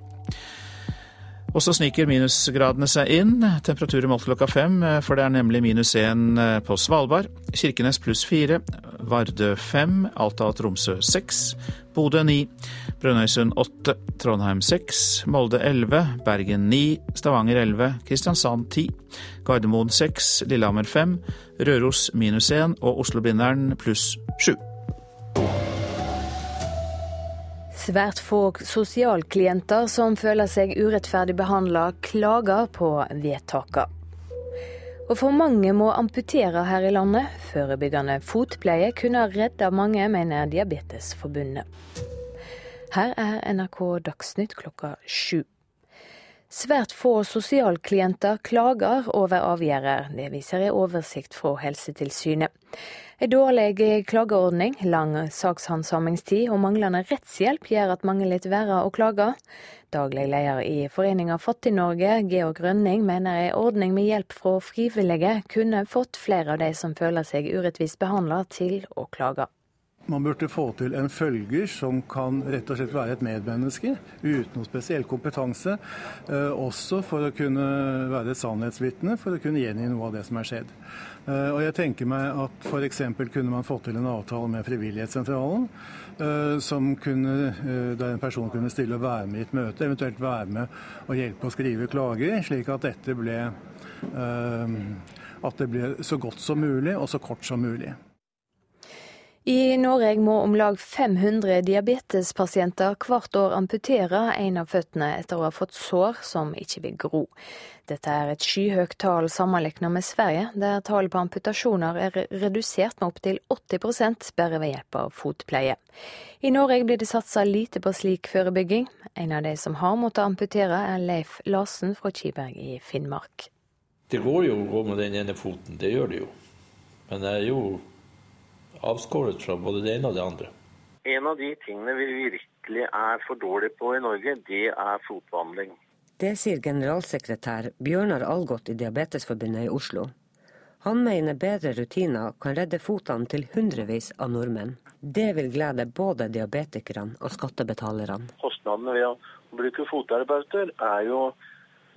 Og så sniker minusgradene seg inn. Temperaturer målt klokka fem, for det er nemlig minus én på Svalbard. Kirkenes pluss fire. Vardø fem. Alta og Tromsø seks. Bodø ni. Brønnøysund 8, Trondheim 6, Molde elleve. Bergen 9, Stavanger elleve. Kristiansand 10, Gardermoen 6, Lillehammer 5, Røros minus 1 Og Oslo-Blindern pluss 7. Svært få sosialklienter som føler seg urettferdig behandla, klager på vedtakene. Og for mange må amputere her i landet. Forebyggende fotpleie kunne redda mange, mener Diabetesforbundet. Her er NRK Dagsnytt klokka sju. Svært få sosialklienter klager over avgjørelser. Det viser en oversikt fra Helsetilsynet. En dårlig klageordning, lang sakshandsamingstid og manglende rettshjelp gjør at mange lar være å klage. Daglig leder i Foreninga Fattig-Norge, Georg Rønning, mener en ordning med hjelp fra frivillige kunne fått flere av de som føler seg urettvist behandla, til å klage. Man burde få til en følger som kan rett og slett være et medmenneske, uten noe spesiell kompetanse. Eh, også for å kunne være et sannhetsvitne, for å kunne gjengi noe av det som er skjedd. Eh, og jeg tenker meg at f.eks. kunne man fått til en avtale med Frivillighetssentralen, eh, som kunne, der en person kunne stille og være med i et møte, eventuelt være med og hjelpe å skrive klager, slik at dette ble, at det ble så godt som mulig og så kort som mulig. I Norge må om lag 500 diabetespasienter hvert år amputere en av føttene etter å ha fått sår som ikke vil gro. Dette er et skyhøyt tall sammenlignet med Sverige, der tallet på amputasjoner er redusert med opptil 80 bare ved hjelp av fotpleie. I Norge blir det satsa lite på slik forebygging. En av de som har måttet amputere, er Leif Larsen fra Kiberg i Finnmark. Det går jo å gå med den ene foten, det gjør det jo. Men det er jo avskåret fra både det ene og det andre. En av de tingene vi virkelig er for dårlige på i Norge, det er fotbehandling. Det sier generalsekretær Bjørnar Algot i Diabetesforbundet i Oslo. Han mener bedre rutiner kan redde fotene til hundrevis av nordmenn. Det vil glede både diabetikerne og skattebetalerne. Kostnadene ved å bruke fotterapeuter er jo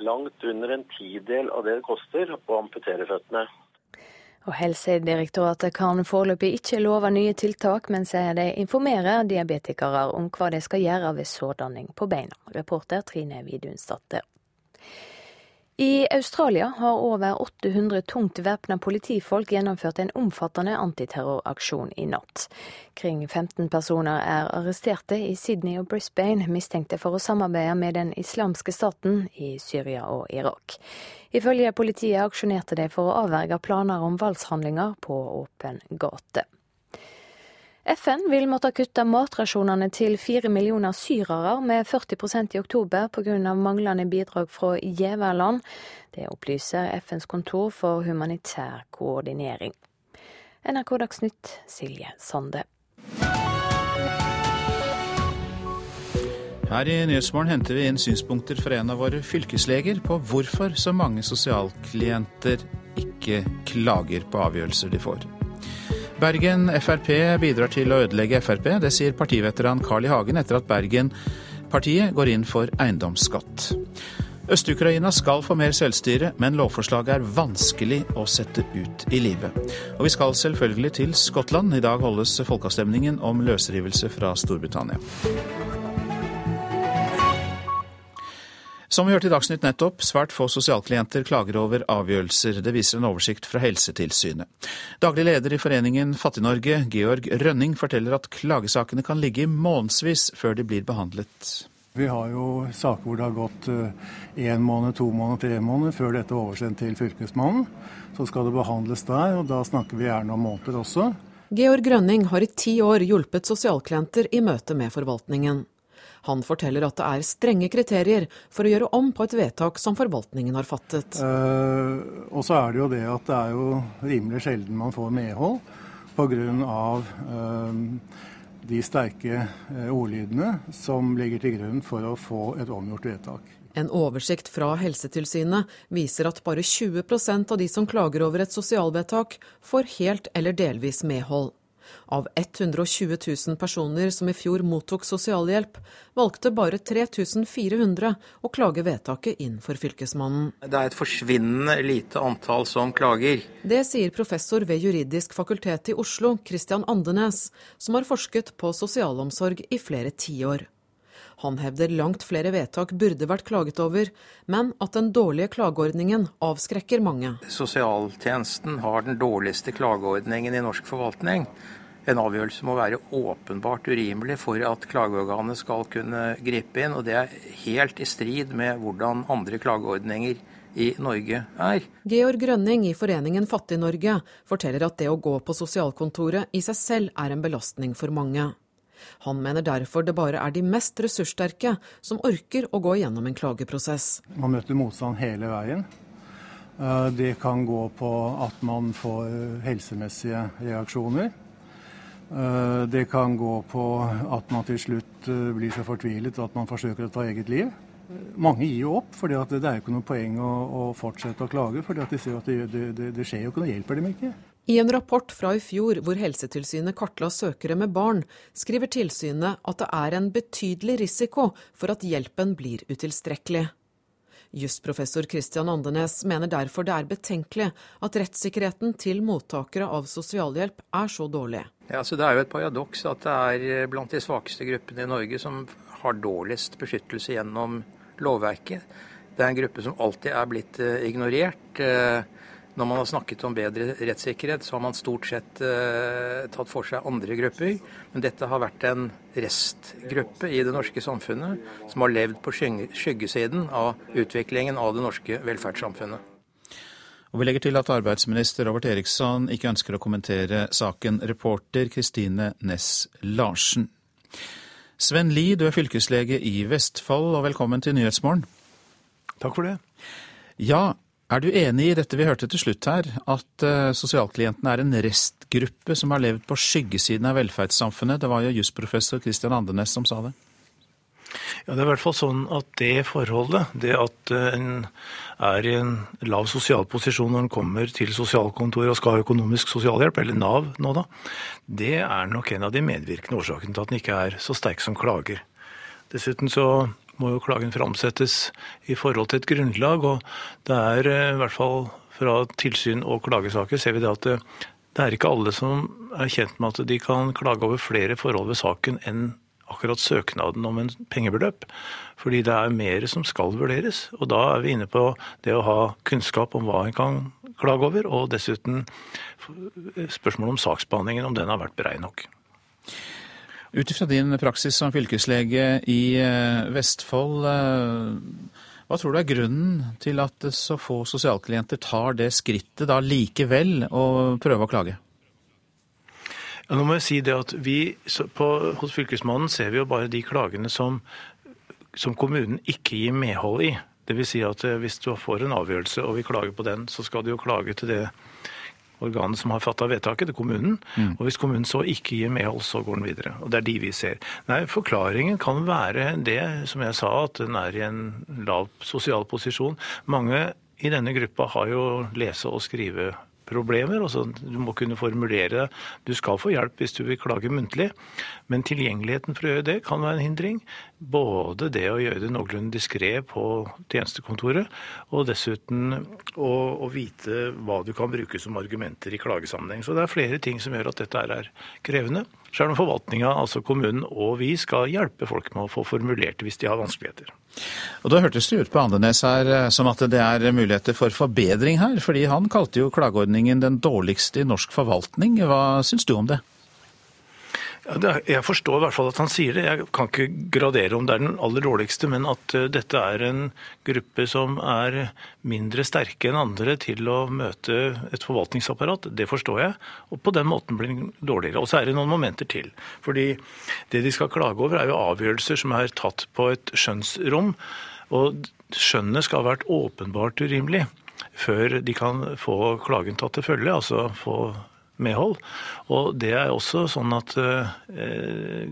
langt under en tidel av det det koster å amputere føttene. Og Helsedirektoratet kan foreløpig ikke love nye tiltak, men sier de informerer diabetikere om hva de skal gjøre ved sårdanning på beina. Reporter Trine Vidunsdatter. I Australia har over 800 tungt væpna politifolk gjennomført en omfattende antiterroraksjon i natt. Kring 15 personer er arresterte i Sydney og Brisbane, mistenkte for å samarbeide med den islamske staten i Syria og Irak. Ifølge politiet aksjonerte de for å avverge planer om voldshandlinger på åpen gate. FN vil måtte kutte matrasjonene til fire millioner syrere med 40% i oktober pga. manglende bidrag fra giverland. Det opplyser FNs kontor for humanitær koordinering. NRK Dagsnytt, Silje Sande. Her i Nyhetsmorgen henter vi inn synspunkter fra en av våre fylkesleger på hvorfor så mange sosialklienter ikke klager på avgjørelser de får. Bergen Frp bidrar til å ødelegge Frp. Det sier partiveteran Carl I. Hagen etter at Bergen-partiet går inn for eiendomsskatt. Øst-Ukraina skal få mer selvstyre, men lovforslaget er vanskelig å sette ut i livet. Og vi skal selvfølgelig til Skottland. I dag holdes folkeavstemningen om løsrivelse fra Storbritannia. Som vi hørte i Dagsnytt nettopp, svært få sosialklienter klager over avgjørelser. Det viser en oversikt fra Helsetilsynet. Daglig leder i Foreningen Fattig-Norge, Georg Rønning, forteller at klagesakene kan ligge i månedsvis før de blir behandlet. Vi har jo saker hvor det har gått én eh, måned, to måneder, tre måneder før dette er oversendt til Fylkesmannen. Så skal det behandles der, og da snakker vi gjerne om måneder også. Georg Rønning har i ti år hjulpet sosialklienter i møte med forvaltningen. Han forteller at det er strenge kriterier for å gjøre om på et vedtak som forvaltningen har fattet. Eh, og så er det jo det at det er jo rimelig sjelden man får medhold pga. Eh, de sterke uh, ordlydene som ligger til grunn for å få et omgjort vedtak. En oversikt fra Helsetilsynet viser at bare 20% av de som klager over et sosialvedtak, får helt eller delvis medhold. Av 120 000 personer som i fjor mottok sosialhjelp, valgte bare 3400 å klage vedtaket inn for Fylkesmannen. Det er et forsvinnende lite antall som klager. Det sier professor ved Juridisk fakultet i Oslo, Christian Andenes, som har forsket på sosialomsorg i flere tiår. Han hevder langt flere vedtak burde vært klaget over, men at den dårlige klageordningen avskrekker mange. Sosialtjenesten har den dårligste klageordningen i norsk forvaltning. en avgjørelse må være åpenbart urimelig for at klageorganet skal kunne gripe inn. Og det er helt i strid med hvordan andre klageordninger i Norge er. Georg Grønning i foreningen Fattig-Norge forteller at det å gå på sosialkontoret i seg selv er en belastning for mange. Han mener derfor det bare er de mest ressurssterke som orker å gå gjennom en klageprosess. Man møter motstand hele veien. Eh, det kan gå på at man får helsemessige reaksjoner. Eh, det kan gå på at man til slutt eh, blir så fortvilet at man forsøker å ta eget liv. Mange gir jo opp, for det er ikke noe poeng å, fortsette å klage. For de ser at det, det, det skjer jo ikke noe, hjelper dem ikke. I en rapport fra i fjor hvor Helsetilsynet kartla søkere med barn, skriver tilsynet at det er en betydelig risiko for at hjelpen blir utilstrekkelig. Jusprofessor Christian Andenes mener derfor det er betenkelig at rettssikkerheten til mottakere av sosialhjelp er så dårlig. Ja, så Det er jo et paradoks at det er blant de svakeste gruppene i Norge som har dårligst beskyttelse gjennom lovverket. Det er en gruppe som alltid er blitt eh, ignorert. Når man har snakket om bedre rettssikkerhet, så har man stort sett eh, tatt for seg andre grupper. Men dette har vært en restgruppe i det norske samfunnet som har levd på skyggesiden av utviklingen av det norske velferdssamfunnet. Og Vi legger til at arbeidsminister Robert Eriksson ikke ønsker å kommentere saken. Reporter Kristine Næss Larsen. Sven Lie, du er fylkeslege i Vestfold, og velkommen til Nyhetsmorgen. Takk for det. Ja, er du enig i dette vi hørte til slutt her, at uh, sosialklientene er en restgruppe som har levd på skyggesiden av velferdssamfunnet? Det var jo jusprofessor Christian Andenes som sa det. Ja, Det er i hvert fall sånn at det forholdet, det at eh, en er i en lav sosial posisjon når en kommer til sosialkontoret og skal ha økonomisk sosialhjelp, eller Nav nå da, det er nok en av de medvirkende årsakene til at en ikke er så sterk som klager. Dessuten så må jo klagen framsettes i forhold til et grunnlag, og det er eh, i hvert fall fra tilsyn og klagesaker ser vi det at det, det er ikke alle som er kjent med at de kan klage over flere forhold ved saken enn akkurat søknaden om en pengebeløp. Fordi det er mer som skal vurderes. Og da er vi inne på det å ha kunnskap om hva en kan klage over, og dessuten spørsmålet om saksbehandlingen, om den har vært brei nok. Ut ifra din praksis som fylkeslege i eh, Vestfold, eh, hva tror du er grunnen til at så få sosialklienter tar det skrittet da likevel å prøve å klage? Ja, nå må jeg si det at vi på, Hos Fylkesmannen ser vi jo bare de klagene som, som kommunen ikke gir medhold i. Dvs. Si at eh, hvis du får en avgjørelse og vi klager på den, så skal du jo klage til det organet som har fatta vedtaket, til kommunen. Mm. Og hvis kommunen så ikke gir medhold, så går den videre. Og det er de vi ser. Nei, Forklaringen kan være det, som jeg sa, at den er i en lav sosial posisjon. Mange i denne gruppa har jo lese- og skrive problemer. Altså, du må kunne formulere det. Du skal få hjelp hvis du vil klage muntlig, men tilgjengeligheten for å gjøre det kan være en hindring. Både det å gjøre det noenlunde diskré på tjenestekontoret, og dessuten å, å, vite hva du kan bruke som argumenter i klagesammenheng. Så det er flere ting som gjør at dette er krevende. Selv om forvaltninga, altså kommunen og vi, skal hjelpe folk med å få formulert hvis de har vanskeligheter. Og Da hørtes det ut på Andenes her eh, som at det er muligheter for forbedring her, fordi han kalte jo klageordningen den dårligste i norsk forvaltning. Hva syns du om det? Jeg forstår i hvert fall at han sier det. Jeg kan ikke gradere om det er den aller dårligste, men at eh, dette er en gruppe som er mindre sterke enn andre til å møte et forvaltningsapparat, det forstår jeg. Og på den måten blir den dårligere. Og så er det noen momenter til. Fordi det de skal klage over, er jo avgjørelser som er tatt på et skjønnsrom. Og skjønnet skal ha vært åpenbart urimelig før de kan få klagen tatt til følge, altså få medhold. Og det er også sånn at eh,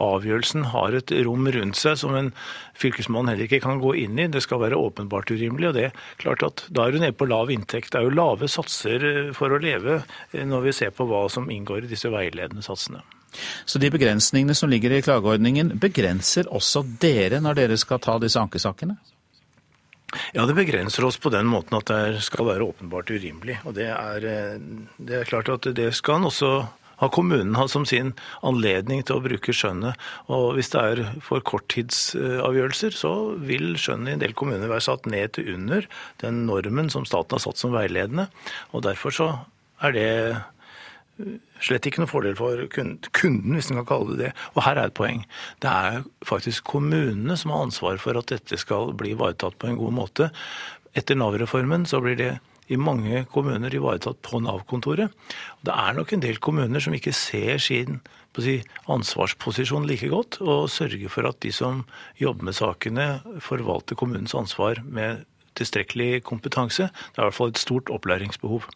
avgjørelsen har et rom rundt seg som en fylkesmann heller ikke kan gå inn i. Det skal være åpenbart urimelig. og det er klart at Da er du nede på lav inntekt. Det er jo lave satser eh, for å leve eh, når vi ser på hva som inngår i disse veiledende satsene. Så de begrensningene som ligger i klageordningen, begrenser også dere når dere skal ta disse ankesakene? Ja, det begrenser oss på den måten at det skal være åpenbart urimelig. Og det er, eh, det er klart at det skal en også ha kommunen ha som sin anledning til å bruke skjønnet. Og hvis det er for korttidsavgjørelser, så vil skjønnet i en del kommuner være satt ned til under den normen som staten har satt som veiledende. Og derfor så er det slett ikke noe fordel for kunden, hvis en kan kalle det det. Og her er et poeng. Det er faktisk kommunene som har ansvar for at dette skal bli ivaretatt på en god måte. Etter Nav-reformen så blir det i mange kommuner ivaretatt på Nav-kontoret. Det er nok en del kommuner som ikke ser sin si, ansvarsposisjon like godt, og sørger for at de som jobber med sakene, forvalter kommunens ansvar med tilstrekkelig kompetanse. Det er i hvert fall et stort opplæringsbehov.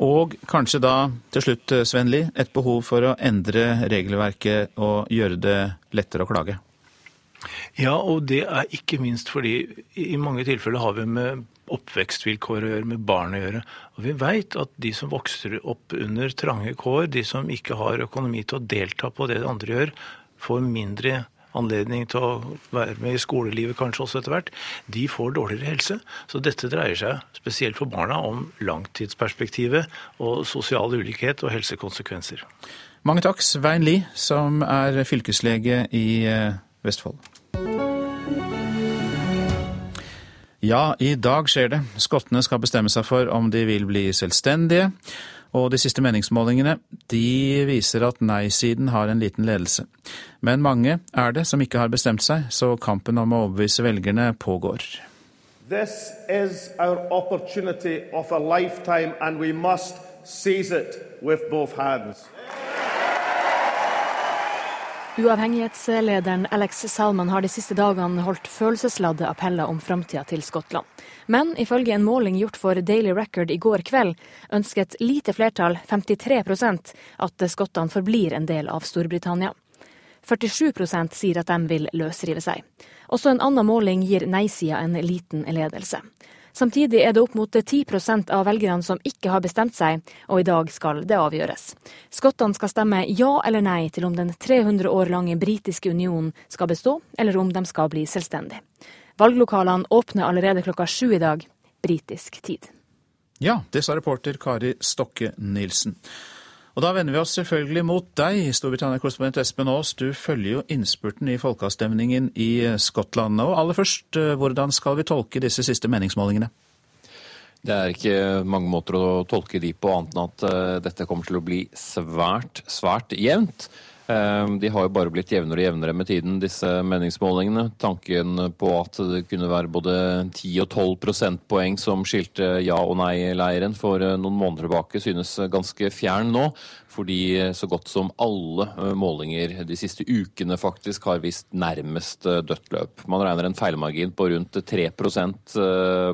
Og kanskje da til slutt, Sven Lie, et behov for å endre regelverket og gjøre det lettere å klage? Ja, og det er ikke minst fordi i mange tilfeller har vi med oppvekstvilkår å gjøre, med barn å gjøre. Og vi veit at de som vokser opp under trange kår, de som ikke har økonomi til å delta på det de andre gjør, får mindre anledning til å være med i skolelivet kanskje også etter hvert, de får dårligere helse. Så dette dreier seg spesielt for barna om langtidsperspektivet og sosial ulikhet og helsekonsekvenser. Mange takk, Svein Lie, som er fylkeslege i eh, Vestfold. Ja, i dag skjer det. Skottene skal bestemme seg for om de vil bli selvstendige. Og de siste meningsmålingene de viser at nei-siden har en liten ledelse. Men mange er det som ikke har bestemt seg, så kampen om å overbevise velgerne pågår. This is our opportunity of a lifetime, and we must seize it with both hands. Uavhengighetslederen Alex Salman har de siste dagene holdt følelsesladde appeller om framtida til Skottland. Men ifølge en måling gjort for Daily Record i går kveld, ønsker et lite flertall, 53% at skottene forblir en del av Storbritannia. 47% sier at de vil løsrive seg. Også en annen måling gir nei-sida en liten ledelse. Samtidig er det opp mot 10% av velgerne som ikke har bestemt seg, og i dag skal det avgjøres. Skottene skal stemme ja eller nei til om den 300 år lange britiske unionen skal bestå, eller om de skal bli selvstendige. Valglokalene åpner allerede klokka sju i dag, britisk tid. Ja, det sa reporter Kari Stokke Nilsen. Og da vender vi oss selvfølgelig mot deg, Storbritannia-korrespondent Espen Aas. Du følger jo innspurten i folkeavstemningen i Skottland. Og aller først, eh, hvordan skal vi tolke disse siste meningsmålingene? Det er ikke mange måter å tolke de på, annet enn at eh, dette kommer til å bli svært, svært jevnt. Ehm, de har jo bare blitt jevnere og jevnere med tiden, disse meningsmålingene. Tanken på at det kunne være både 10 og 12 prosentpoeng som skilte ja- og nei-leiren for eh, noen måneder tilbake, synes ganske fjern nå. Fordi så godt som alle eh, målinger de siste ukene faktisk har vist nærmest eh, dødt løp. Man regner en feilmargin på rundt 3%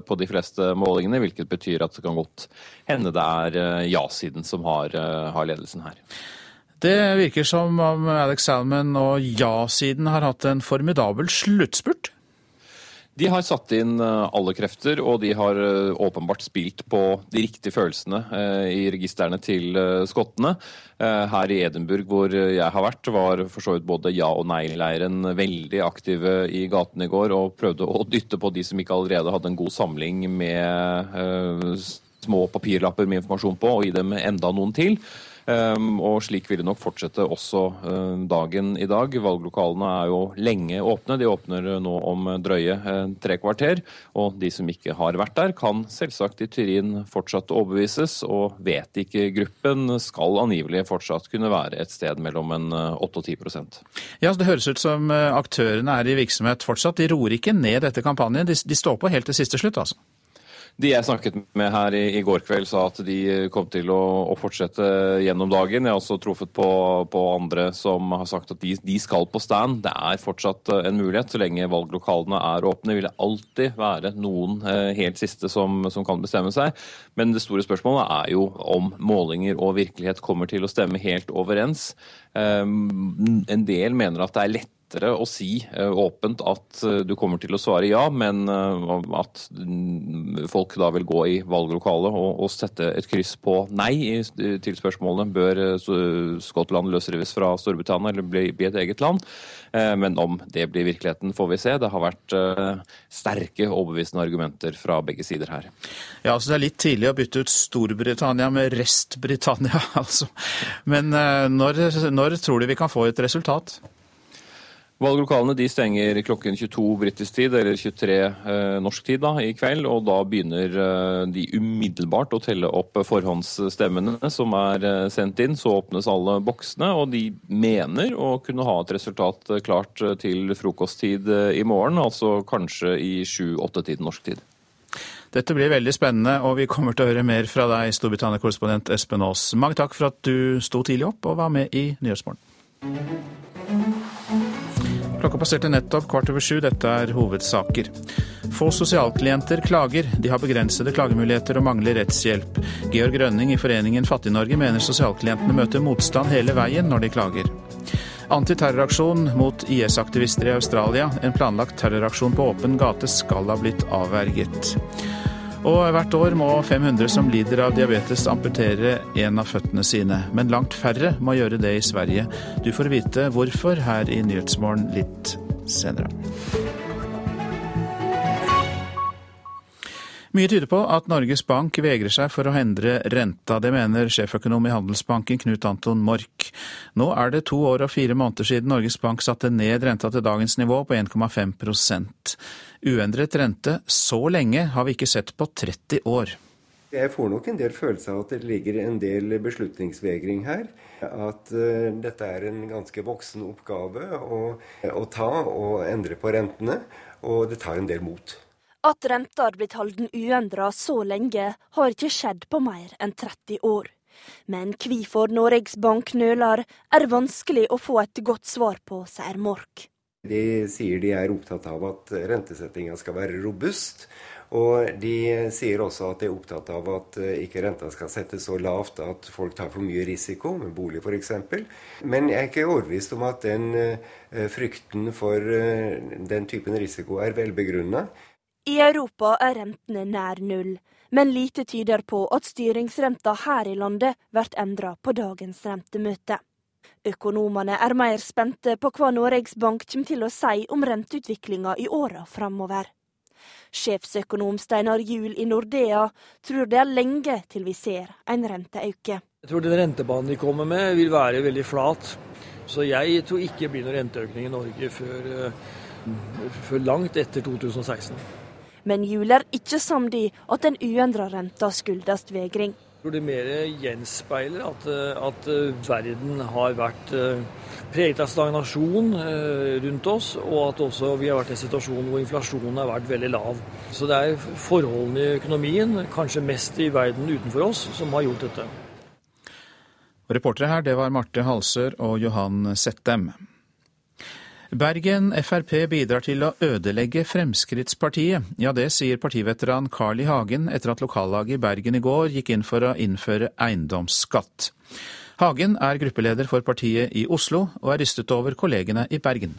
på de fleste målingene, hvilket betyr at det kan godt hende det er ja-siden som har, har ledelsen her. Det virker som om Alex Salmon og ja-siden har hatt en formidabel sluttspurt. De har satt inn eh, alle krefter, og de har eh, åpenbart spilt på de riktige følelsene eh, i registrene til skottene. Her i Edinburgh, hvor jeg har vært, var for så vidt både ja- og nei-leiren veldig aktive i gatene i går og prøvde å dytte på de som ikke allerede hadde en god samling med små papirlapper med informasjon på, og gi dem enda noen til. Ehm, og slik vil det nok fortsette også ehm, dagen i dag. Valglokalene er jo lenge åpne. De åpner nå om drøye eh, tre kvarter. Og de som ikke har vært der, kan selvsagt i Turin fortsatt overbevises. Og vet ikke gruppen skal angivelig fortsatt kunne være et sted mellom en 8 eh, og 10% Ja, Det høres ut som eh, aktørene er i virksomhet fortsatt. De roer ikke ned etter kampanjen. De, de står på helt til siste slutt, altså. De jeg snakket med her i, i går kveld, sa at de kom til å, å, fortsette gjennom dagen. Jeg har også truffet på, på andre som har sagt at de, de, skal på stand. Det er fortsatt eh, en mulighet. Så lenge valglokalene er åpne, vil det alltid være noen eh, helt siste som, som, kan bestemme seg. Men det store spørsmålet er jo om målinger og virkelighet kommer til å stemme helt overens. Um, en del mener at det er lett lettere å si eh, åpent at eh, du kommer til å svare ja, men eh, at folk da vil gå i valglokalet og, og sette et kryss på nei til spørsmålene bør Skottland løsrives fra Storbritannia eller bli, bli et eget land. Men om det blir virkeligheten, får vi se. Det har vært sterke overbevisende argumenter fra begge sider her. Ja, altså Det er litt tidlig å bytte ut Storbritannia med Rest-Britannia, [LAUGHS] altså. Men når, når tror du vi kan få et resultat? Valglokalene de stenger klokken 22 britisk tid, eller 23 eh, norsk tid da, i kveld. og Da begynner eh, de umiddelbart å telle opp forhåndsstemmene som er eh, sendt inn. Så åpnes alle boksene, og de mener å kunne ha et resultat eh, klart eh, til frokosttid eh, i morgen. Altså kanskje i 7-8-tid norsk tid. Dette blir veldig spennende, og vi kommer til å høre mer fra deg, Storbritannia-korrespondent Espen Aas. Mange takk for at du sto tidlig opp og var med i Nyhetsmorgen. Klokka passerte nettopp kvart over sju. Dette er hovedsaker. Få sosialklienter klager. De har begrensede klagemuligheter og mangler rettshjelp. Georg Rønning i foreningen Fattig-Norge mener sosialklientene møter motstand hele veien når de klager. Antiterroraksjon mot IS-aktivister i Australia. En planlagt terroraksjon på åpen gate skal ha blitt avverget. Og hvert år må 500 som lider av diabetes amputere en av føttene sine. Men langt færre må gjøre det i Sverige. Du får vite hvorfor her i Nyhetsmorgen litt senere. Mye tyder på at Norges Bank vegrer seg for å endre renta. Det mener sjeføkonom i Handelsbanken Knut Anton Mork. Nå er det to år og fire måneder siden Norges Bank satte ned renta til dagens nivå på 1,5% Uendret rente så lenge har vi ikke sett på 30 år. Jeg får nok en del følelse av at det ligger en del beslutningsvegring her. At uh, dette er en ganske voksen oppgave å, å ta og endre på rentene. Og det tar en del mot. At renta har blitt holden uendra så lenge, har ikke skjedd på mer enn 30 år. Men hvorfor Norges Bank nøler, er vanskelig å få et godt svar på, sier Mork. De sier de er opptatt av at rentesettinga skal være robust. Og de sier også at de er opptatt av at ikke renta skal settes så lavt at folk tar for mye risiko, med bolig f.eks. Men jeg er ikke overbevist om at den frykten for den typen risiko er velbegrunna. I Europa er rentene nær null, men lite tyder på at styringsrenta her i landet blir endra på dagens rentemøte. Økonomene er mer spente på hva Noregs Bank kommer til å si om renteutviklinga i åra framover. Sjefsøkonom Steinar Juel i Nordea tror det er lenge til vi ser en renteøkning. Jeg tror den rentebanen de kommer med vil være veldig flat. Så jeg tror ikke det blir noen renteøkning i Norge før, før langt etter 2016. Men juler ikke samd i at den uendra renta skyldes vegring. Jeg tror det mer gjenspeiler at, at verden har vært preget av stagnasjon rundt oss, og at også vi har vært i en situasjon hvor inflasjonen har vært veldig lav. Så det er forholdene i økonomien, kanskje mest i verden utenfor oss, som har gjort dette. Reportere her, det var Marte Halsør og Johan Settem. Bergen Frp bidrar til å ødelegge Fremskrittspartiet. Ja, det sier partiveteran Carl I. Hagen etter at lokallaget i Bergen i går gikk inn for å innføre eiendomsskatt. Hagen er gruppeleder for partiet i Oslo, og er rystet over kollegene i Bergen.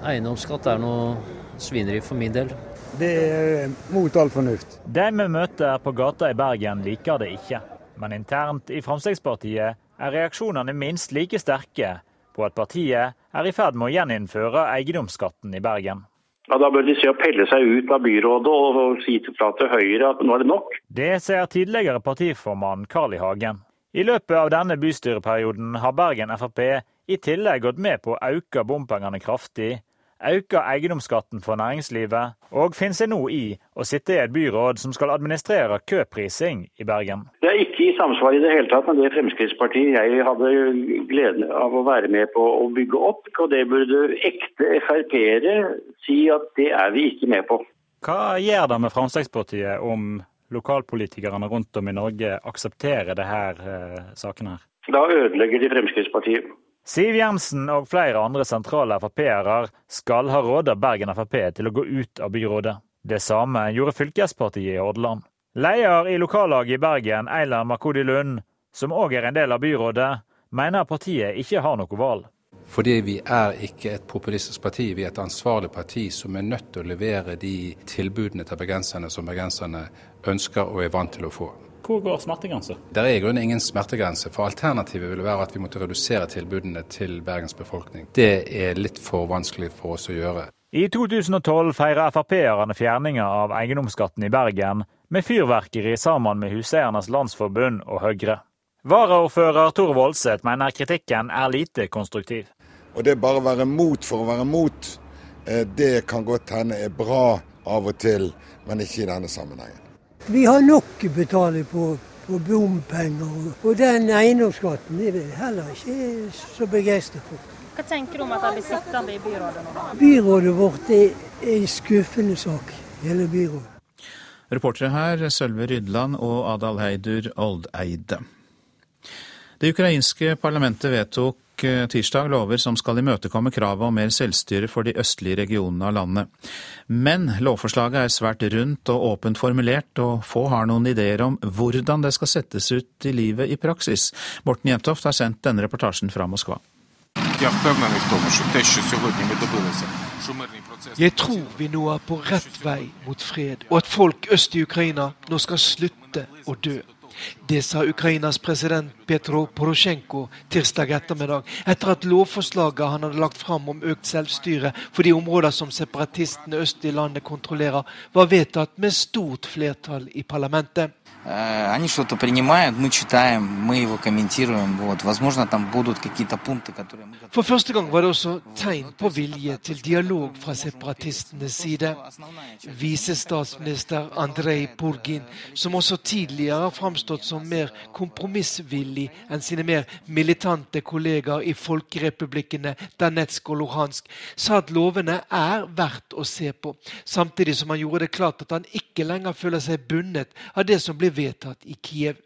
Eiendomsskatt er noe svineri for min del. Det er mot all fornuft. De vi møter på gata i Bergen liker det ikke. Men internt i Fremskrittspartiet er reaksjonene minst like sterke på at partiet er i ferd med å gjeninnføre eiendomsskatten i Bergen. Ja, Da bør de se å pelle seg ut av byrådet og, si fra til Høyre at nå er det nok. Det sier tidligere partiformann Carl I. Hagen. I løpet av denne bystyreperioden har Bergen Frp i tillegg gått med på å øke bompengene kraftig, øke eiendomsskatten for næringslivet, og finner seg nå i å sitte i et byråd som skal administrere køprising i Bergen. Det er ikke i samsvar i det hele tatt med det Fremskrittspartiet jeg hadde gleden av å være med på å bygge opp. Og det burde ekte Frp-ere si at det er vi ikke med på. Hva gjør det med Fremskrittspartiet om lokalpolitikerne rundt om i Norge aksepterer disse eh, sakene? her? Da ødelegger de Fremskrittspartiet. Siv Jensen og flere andre sentrale Frp-ere skal ha råda Bergen Frp til å gå ut av byrådet. Det samme gjorde fylkespartiet i Hordaland. Leder i lokallaget i Bergen, Eilar Makodi Lund, som òg er en del av byrådet, mener partiet ikke har noe valg. Fordi vi er ikke et populistisk parti, vi er et ansvarlig parti som er nødt til å levere de tilbudene til bergenserne som bergenserne ønsker og er vant til å få. Hvor går smertegrensa? Det er i grunnen ingen smertegrense, for alternativet ville være at vi måtte redusere tilbudene til Bergens befolkning. Det er litt for vanskelig for oss å gjøre. I 2012 feirer Frp-erne fjerninga av eiendomsskatten i Bergen med fyrverkeri sammen med Huseiernes Landsforbund og Høyre. Varaordfører Tor Voldseth mener kritikken er lite konstruktiv. Og det bare å være mot for å være mot, eh, det kan godt hende er bra av og til, men ikke i denne sammenhengen. Vi har nok å betale på, på bompenger, og den eiendomsskatten er vi heller ikke så begeistra for. Hva tenker du om at han blir sittende i byrådet nå? Byrådet vårt er en skuffende sak, hele byrådet. Reportere her Sølve Rydland og Adal Heidur Oldeide. Det ukrainske parlamentet vedtok eh, tirsdag lover som skal imøtekomme kravet om mer selvstyre for de østlige regionene av landet. Men lovforslaget er svært rundt og åpent formulert, og få har noen ideer om hvordan det skal settes ut i livet i praksis. Morten Jentoft har sendt denne reportasjen fra Moskva. Jeg tror vi nå er på rett vei mot fred, og at folk øst i Ukraina nå skal slutte å dø. Det sa Ukrainas president Petro Porosjenko tirsdag ettermiddag, etter at lovforslaget han hadde lagt fram om økt selvstyre for de områder som separatistene øst i landet kontrollerer, var vedtatt med stort flertall i parlamentet. Э, они что-то принимают, мы читаем, мы его комментируем. Вот. Возможно, там будут какие-то пункты, которые мы... For første gang var det også tegn på vilje til dialog fra separatistenes side. Visestatsminister Andrej Purgin, som også tidligere har framstått som mer kompromissvillig enn sine mer militante kollegaer i folkerepublikkene Danetsk og Luhansk, sa at lovene er verdt å se på, samtidig som han gjorde det klart at han ikke lenger føler seg bundet av det som blir vedtatt i Kiev.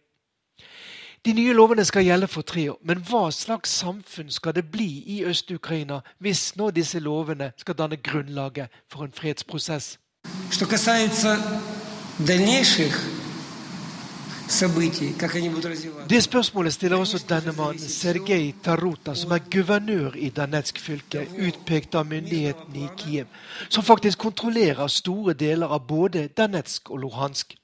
De nye lovene skal gjelde for tre år, men hva slags samfunn skal det bli i Øst-Ukraina hvis nå disse lovene skal danne grunnlaget for en fredsprosess? Det spørsmålet stiller også denne mannen, Sergej Taruta, som er guvernør i Danetsk fylke, utpekt av myndighetene i Kiev, som faktisk kontrollerer store deler av både Danetsk og Luhansk.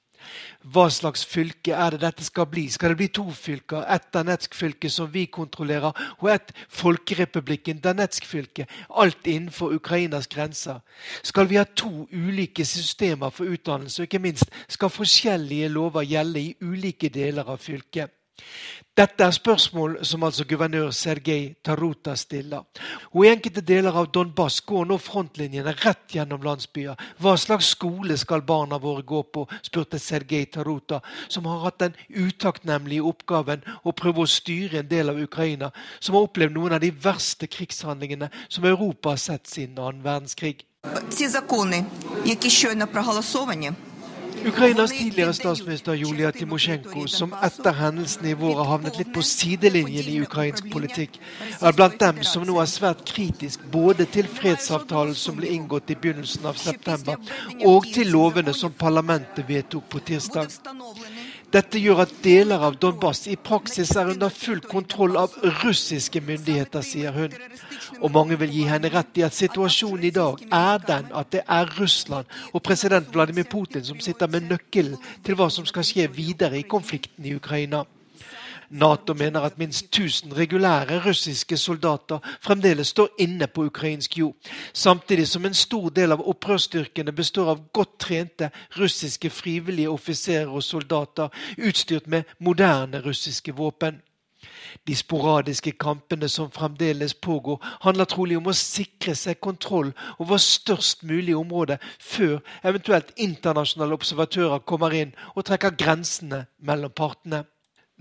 Hva slags fylke er det dette skal bli? Skal det bli to fylker? Ett Danetsk-fylke som vi kontrollerer, og ett Folkerepublikken Danetsk-fylke. Alt innenfor Ukrainas grenser. Skal vi ha to ulike systemer for utdannelse, og ikke minst skal forskjellige lover gjelde i ulike deler av fylket? Dette er spørsmål som altså guvernør Sergej Taruta stiller. Og I enkelte deler av Donbas går nå frontlinjene rett gjennom landsbyer. Hva slags skole skal barna våre gå på, spurte Sergej Taruta, som har hatt den utakknemlige oppgaven å prøve å styre en del av Ukraina, som har opplevd noen av de verste krigshandlingene som Europa har sett siden annen verdenskrig. Ці закони, які щойно проголосовані, Ukrainas tidligere statsminister Julia Timosjenko, som etter hendelsene i vår har havnet litt på sidelinjen i ukrainsk politikk, er blant dem som nå er svært kritisk både til fredsavtalen som ble inngått i begynnelsen av september, og til lovene som parlamentet vedtok på tirsdag. Dette gjør at deler av Donbas i praksis er under full kontroll av russiske myndigheter, sier hun. Og mange vil gi henne rett i at situasjonen i dag er den at det er Russland og president Vladimir Putin som sitter med nøkkelen til hva som skal skje videre i konflikten i Ukraina. Nato mener at minst 1000 regulære russiske soldater fremdeles står inne på ukrainsk jord, samtidig som en stor del av opprørsstyrkene består av godt trente russiske frivillige offiserer og soldater utstyrt med moderne russiske våpen. De sporadiske kampene som fremdeles pågår, handler trolig om å sikre seg kontroll over størst mulig område før eventuelt internasjonale observatører kommer inn og trekker grensene mellom partene.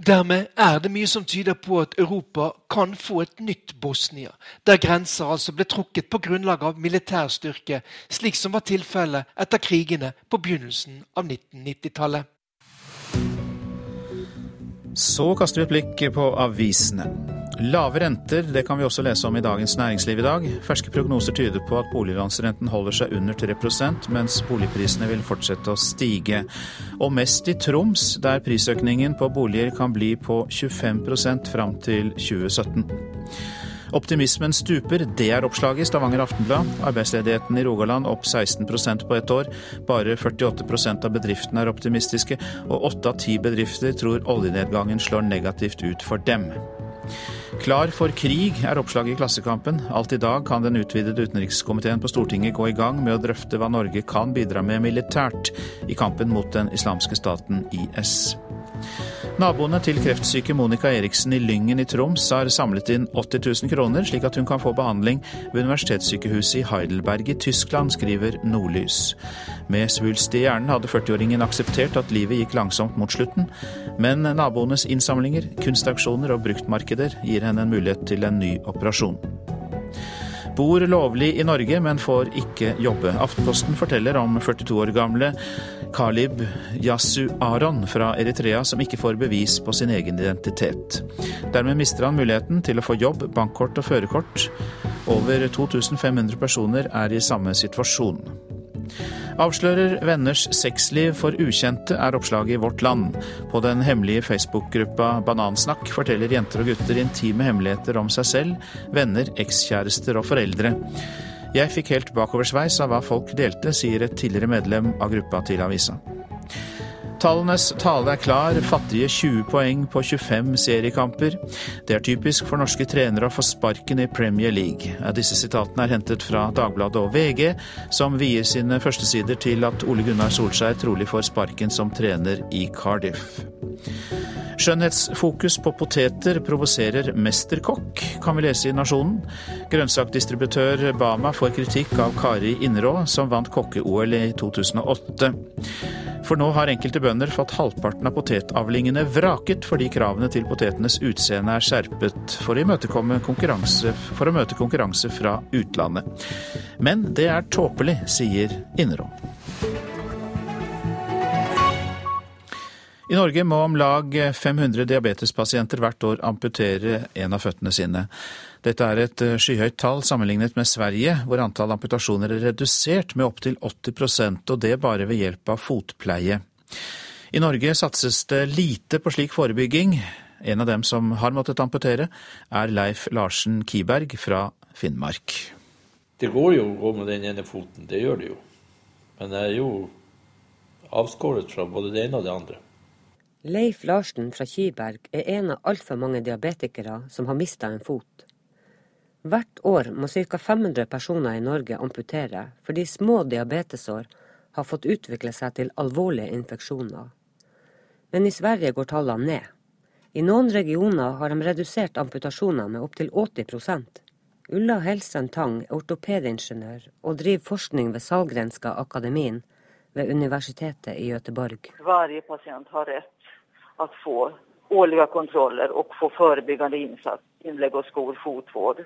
Dermed er det mye som tyder på at Europa kan få et nytt Bosnia, der grenser altså ble trukket på grunnlag av militærstyrke, slik som var tilfellet etter krigene på begynnelsen av 1990-tallet. Så kaster vi et blikk på avisene. Lave renter det kan vi også lese om i Dagens Næringsliv i dag. Ferske prognoser tyder på at boliglånsrenten holder seg under 3% mens boligprisene vil fortsette å stige. Og mest i Troms, der prisøkningen på boliger kan bli på 25% fram til 2017. Optimismen stuper, det er oppslaget i Stavanger Aftenblad. Arbeidsledigheten i Rogaland opp 16% på ett år. Bare 48% av bedriftene er optimistiske, og åtte av ti bedrifter tror oljenedgangen slår negativt ut for dem. Klar for krig er oppslaget i Klassekampen. Alt i dag kan den utvidede utenrikskomiteen på Stortinget gå i gang med å drøfte hva Norge kan bidra med militært i kampen mot den islamske staten IS. Naboene til kreftsyke Monica Eriksen i Lyngen i Troms har samlet inn 80 000 kroner, slik at hun kan få behandling ved universitetssykehuset i Heidelberg i Tyskland, skriver Nordlys. Med svulst i hjernen hadde 40-åringen akseptert at livet gikk langsomt mot slutten, men naboenes innsamlinger, kunstaksjoner og bruktmarkeder gir henne en mulighet til en ny operasjon bor lovlig i Norge, men får ikke jobbe. Aftenposten forteller om 42 år gamle Kalib Yasu Aron fra Eritrea som ikke får bevis på sin egen identitet. Dermed mister han muligheten til å få jobb, bankkort og førerkort. Over 2500 personer er i samme situasjon. Avslører venners sexliv for ukjente, er oppslaget i Vårt Land. På den hemmelige Facebook-gruppa Banansnakk forteller jenter og gutter intime hemmeligheter om seg selv, venner, ekskjærester og foreldre. Jeg fikk helt bakoversveis av hva folk delte, sier et tidligere medlem av gruppa til avisa. Tallenes tale er klar, fattige 20 poeng på 25 seriekamper. Det er typisk for norske trenere å få sparken i Premier League. Disse sitatene er hentet fra Dagbladet og VG, som vier sine førstesider til at Ole Gunnar Solskjær trolig får sparken som trener i Cardiff. Skjønnhetsfokus på poteter provoserer mesterkokk, kan vi lese i Nasjonen. Grønnsakdistributør Bama får kritikk av Kari Innerå, som vant kokke-OL i 2008. For nå har enkelte bønder fått halvparten av potetavlingene vraket fordi kravene til potetenes utseende er skjerpet for å, konkurranse, for å møte konkurranse fra utlandet. Men det er tåpelig, sier Innerå. I Norge må om lag 500 diabetespasienter hvert år amputere en av føttene sine. Dette er et eh, skyhøyt tall sammenlignet med Sverige, hvor antall amputasjoner er redusert med opptil 80% og det bare ved hjelp av fotpleie. I Norge satses det lite på slik forebygging. En av dem som har måttet amputere, er Leif Larsen Kiberg fra Finnmark. Det går jo å gå med den ene foten, det gjør det jo. Men jeg er jo avskåret fra både det ene og det andre. Leif Larsen fra Kiberg er en av altfor mange diabetikere som har mista en fot. Hvert år må ca. 500 personer i Norge amputere fordi små diabetesår har fått utvikle seg til alvorlige infeksjoner. Men i Sverige går tallene ned. I noen regioner har de redusert amputasjoner med opptil 80% Ulla Helstrand Tang er ortopedingeniør og driver forskning ved Salgrenska akademien ved Universitetet i Göteborg. Hver pasient har rett å få årlige kontroller og få forebyggende innsats, innlegg og skor, fotvård.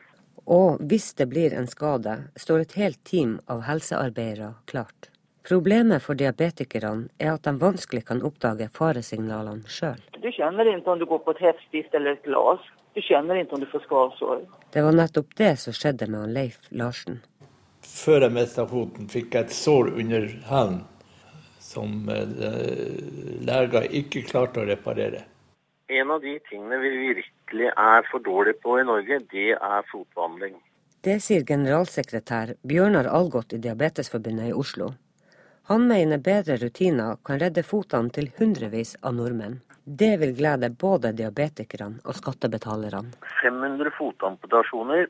Og hvis det blir en skade, står et helt team av helsearbeidere klart. Problemet for diabetikerne er at de vanskelig kan oppdage faresignalene sjøl. Du kjenner ikke om du går på et heftig eller et glass. Du kjenner ikke om du får skavsår. Det var nettopp det som skjedde med Leif Larsen. Før jeg mista foten, fikk jeg et sår under hælen som eh, leger ikke klarte å reparere. En av de tingene vi virkelig er for dårlige på i Norge, det er fotvandling. Det sier generalsekretær Bjørnar Algot i Diabetesforbundet i Oslo. Han mener bedre rutiner kan redde fotene til hundrevis av nordmenn. Det vil glede både diabetikerne og skattebetalerne. 500 fotamputasjoner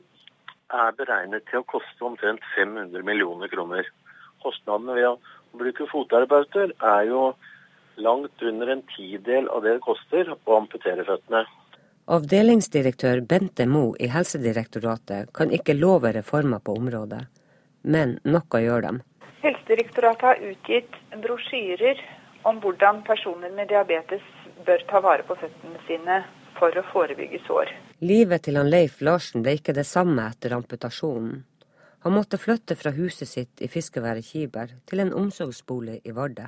er beregnet til å koste omtrent 500 millioner kroner. Kostnadene ved å bruke fotterapeuter er jo langt under en tidel av det det koster å amputere føttene. Avdelingsdirektør Bente Mo i Helsedirektoratet kan ikke love reformer på området, men noe gjør dem. Helsedirektoratet har utgitt brosjyrer om hvordan personer med diabetes bør ta vare på føttene sine for å forebygge sår. Livet til han Leif Larsen ble ikke det samme etter amputasjonen. Han måtte flytte fra huset sitt i fiskeværet Kiber til en omsorgsbolig i Vardø.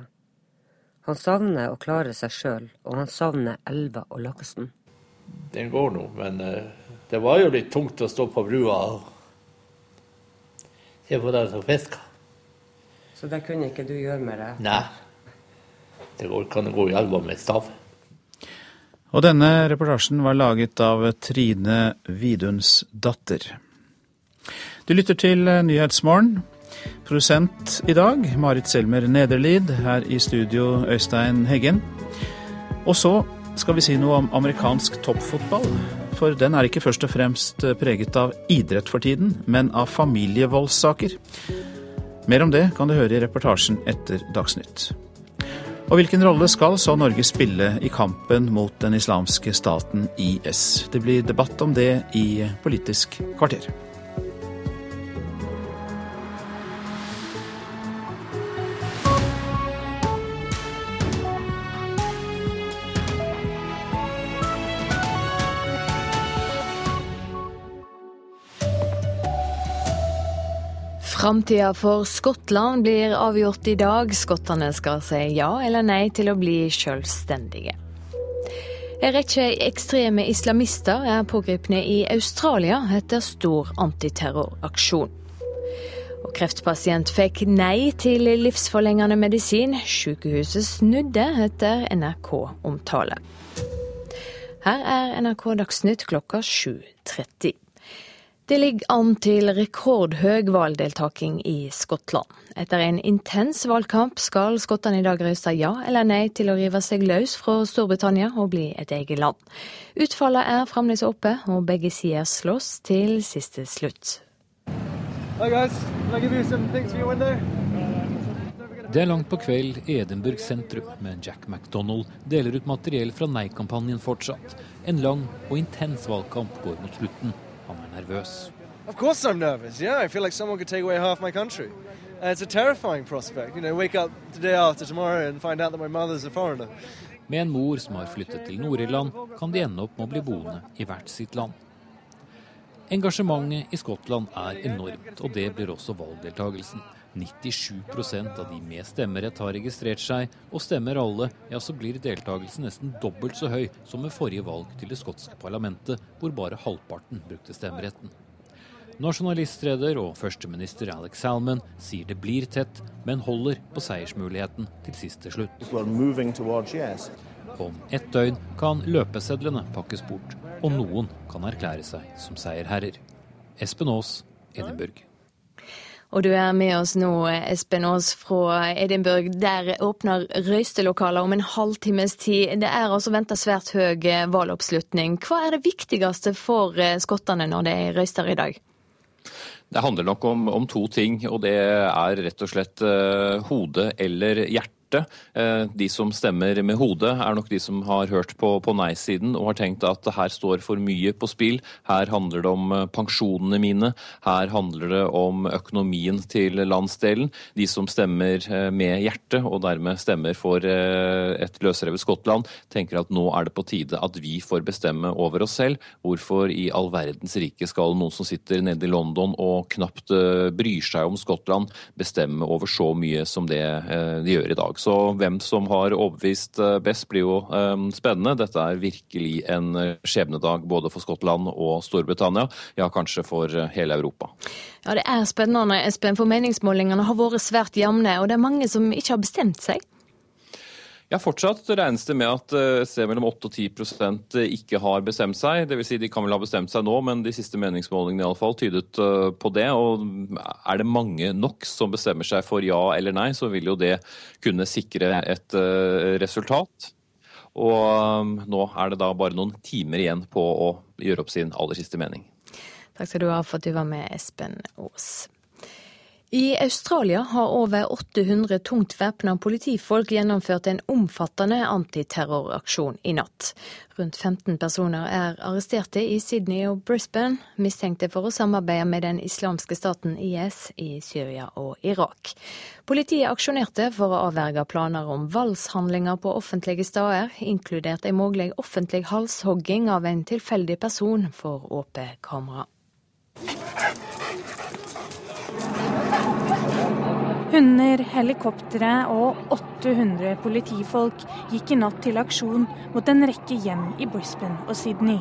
Han savner å klare seg sjøl, og han savner elva og laksen. Den går nå, men uh, det var jo litt tungt å stå på brua og se på dem som fisker. Så det kunne ikke du gjøre med det? Nei. Det går, kan gå i elva med stav. Og denne reportasjen var laget av Trine Viduns datter. Du lytter til Nyhetsmorgen. Produsent i dag Marit Selmer Nederlid. Her i studio Øystein Heggen. Og så skal vi si noe om amerikansk toppfotball. For den er ikke først og fremst preget av idrett for tiden, men av familievoldssaker. Mer om det kan du høre i reportasjen etter Dagsnytt. Og hvilken rolle skal så Norge spille i kampen mot den islamske staten IS? Det blir debatt om det i Politisk kvarter. Framtida for Skottland blir avgjort i dag. Skottene skal si ja eller nei til å bli selvstendige. En rekke ekstreme islamister er pågrepne i Australia etter stor antiterroraksjon. Og kreftpasient fikk nei til livsforlengende medisin. Sykehuset snudde etter NRK-omtale. Her er NRK Dagsnytt klokka 7.30. Det ligger an til rekordhøy valgdeltaking i Skottland. Etter en intens valgkamp skal skottene i dag røyste ja eller nei til å rive seg løs fra Storbritannia og bli et eget land. Utfallet er fremdeles oppe, og begge sider slåss til siste slutt. Det er langt på kveld i Edinburgh sentrum, men Jack MacDonald deler ut materiell fra nei-kampanjen fortsatt. En lang og intens valgkamp går mot slutten. Er nervøs. Of course I'm nervous. Yeah, I feel like someone could take away half my country. Uh, it's a terrifying prospect. You know, wake up the day after tomorrow and find out that my mother's a foreigner. Med en mor som har flyttet til Nord-Irland, kan de ende opp med å bli boende i hvert sitt land. Engasjementet i Skottland er enormt, og det blir også valgdeltagelsen. 97% av de med stemmerett har registrert seg, og stemmer alle, ja så blir deltakelsen nesten dobbelt så høy som ved forrige valg til det skotske parlamentet, hvor bare halvparten brukte stemmeretten. Nasjonalistleder og førsteminister Alex Salman sier det blir tett, men holder på seiersmuligheten til sist til slutt. Om ett døgn kan løpesedlene pakkes bort, og noen kan erklære seg som seierherrer. Espen Aas, Edinburgh. Og du er med oss nå, Espen Aas fra Edinburgh. Der åpner røystelokaler om en halvtimes tid. Det er altså venta svært høy valgoppslutning. Hva er det viktigste for skottene når de røyster i dag? Det handler nok om, om, to ting, og det er rett og slett uh, hode eller hjerte hjerte. Eh, de som stemmer med hodet, er nok de som har hørt på, på nei-siden og har tenkt at her står for mye på spill. Her handler det om eh, pensjonene mine. Her handler det om økonomien til landsdelen. De som stemmer eh, med hjertet, og dermed stemmer for et løsrevet Skottland, tenker at nå er det på tide at vi får bestemme over oss selv. Hvorfor i all verdens rike skal noen som sitter nede i London og knapt bryr seg om Skottland, bestemme over så mye som det de gjør i dag? Så hvem som har overbevist eh, best, blir jo um, spennende. Dette er virkelig en eh, skjebnedag både for Skottland og Storbritannia, ja kanskje for hele Europa. Ja, Det er spennende, Espen, for meningsmålingene har vært svært jevne, og det er mange som ikke har bestemt seg? Ja, Fortsatt regnes det med at et eh, sted mellom 8 og 10% ikke har bestemt seg. Det vil si, de kan vel ha bestemt seg nå, men de siste meningsmålingene i alle fall tydet eh, på det. Og er det mange nok som bestemmer seg for ja eller nei, så vil jo det kunne sikre et eh, resultat. Og nå er det da bare noen timer igjen på å gjøre opp sin aller siste mening. Takk skal du ha for at du var med, Espen Aas. I Australia har over 800 tungt væpna politifolk gjennomført en omfattende antiterroraksjon i natt. Rundt 15 personer er arresterte i Sydney og Brisbane, mistenkte for å samarbeide med den islamske staten IS i Syria og Irak. Politiet aksjonerte for å avverge planer om voldshandlinger på offentlige steder, inkludert en mulig offentlig halshogging av en tilfeldig person for åpent kamera. Hunder, helikoptre og 800 politifolk gikk i natt til aksjon mot en rekke hjem i Brisbane og Sydney.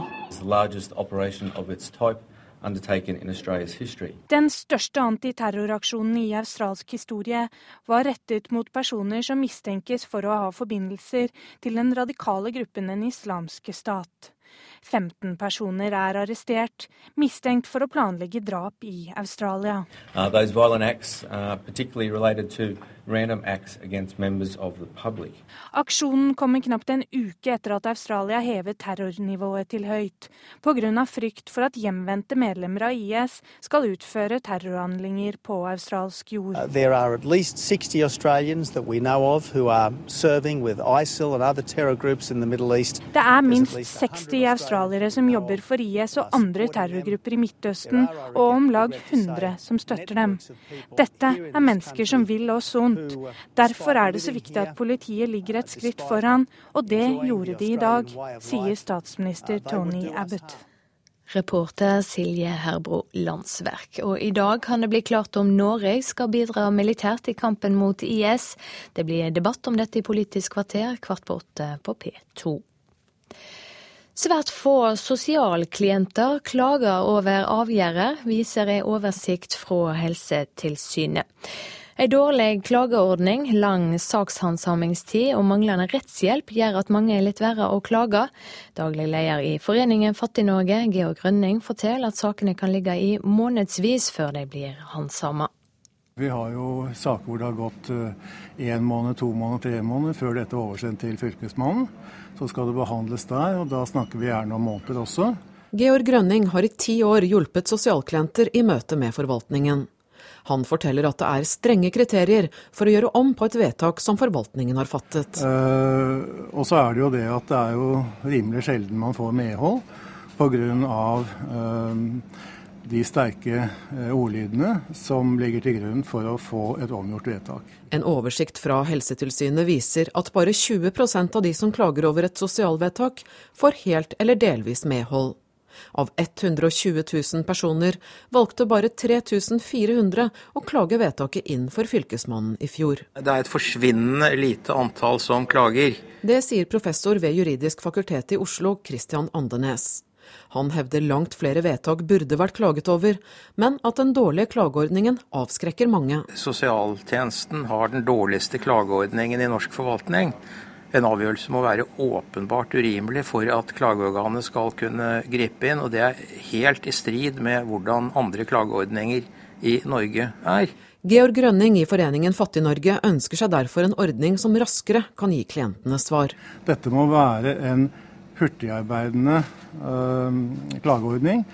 Den største antiterroraksjonen i australsk historie var rettet mot personer som mistenkes for å ha forbindelser til den radikale gruppen Den islamske stat. 15 personer er arrestert, mistenkt for å planlegge drap i Australia. Uh, acts against members of the public. Aksjonen kommer knapt en uke etter at Australia hevet terrornivået til høyt, pga. frykt for at hjemvendte medlemmer av IS skal utføre terrorhandlinger på australsk jord. Uh, there are at least 60 Australians that we know of who are serving with ISIL and other terror groups in the Middle East. Det er minst 60 australiere som jobber for IS og andre terrorgrupper i Midtøsten, og om lag 100 som støtter dem. Dette er mennesker som vil oss vondt. Derfor er det så viktig at politiet ligger et skritt foran, og det gjorde de i dag, sier statsminister Tony Abbott. Reporter Silje Herbro Landsverk. Og i dag kan det bli klart om Norge skal bidra militært i kampen mot IS. Det blir debatt om dette i Politisk kvarter kvart på åtte på P2. Svært få sosialklienter klager over avgjørelser, viser en oversikt fra Helsetilsynet. En dårlig klageordning, lang sakshandsamingstid og manglende rettshjelp gjør at mange er litt verre å klage. Daglig leder i Foreningen Fattig-Norge, Georg Grønning, forteller at sakene kan ligge i månedsvis før de blir handsama. Vi har jo saker hvor det har gått én eh, måned, to måneder, tre måneder før dette er oversendt til Fylkesmannen. Så skal det behandles der, og da snakker vi gjerne om måneder også. Georg Grønning har i ti år hjulpet sosialklienter i møte med forvaltningen. Han forteller at det er strenge kriterier for å gjøre om på et vedtak som forvaltningen har fattet. Eh, og så er det jo det at det er jo rimelig sjelden man får medhold pga. Uh, de sterke uh, ordlydene som ligger til grunn for å få et omgjort vedtak. En oversikt fra Helsetilsynet viser at bare 20% av de som klager over et sosialvedtak, får helt eller delvis medhold. Av 120 000 personer valgte bare 3400 å klage vedtaket inn for Fylkesmannen i fjor. Det er et forsvinnende lite antall som klager. Det sier professor ved Juridisk fakultet i Oslo, Christian Andenes. Han hevder langt flere vedtak burde vært klaget over, men at den dårlige klageordningen avskrekker mange. Sosialtjenesten har den dårligste klageordningen i norsk forvaltning en avgjørelse må være åpenbart urimelig for at klageorganet skal kunne gripe inn. Og det er helt i strid med hvordan andre klageordninger i Norge er. Georg Grønning i Foreningen Fattig-Norge ønsker seg derfor en ordning som raskere kan gi klientene svar. Dette må være en hurtigarbeidende klageordning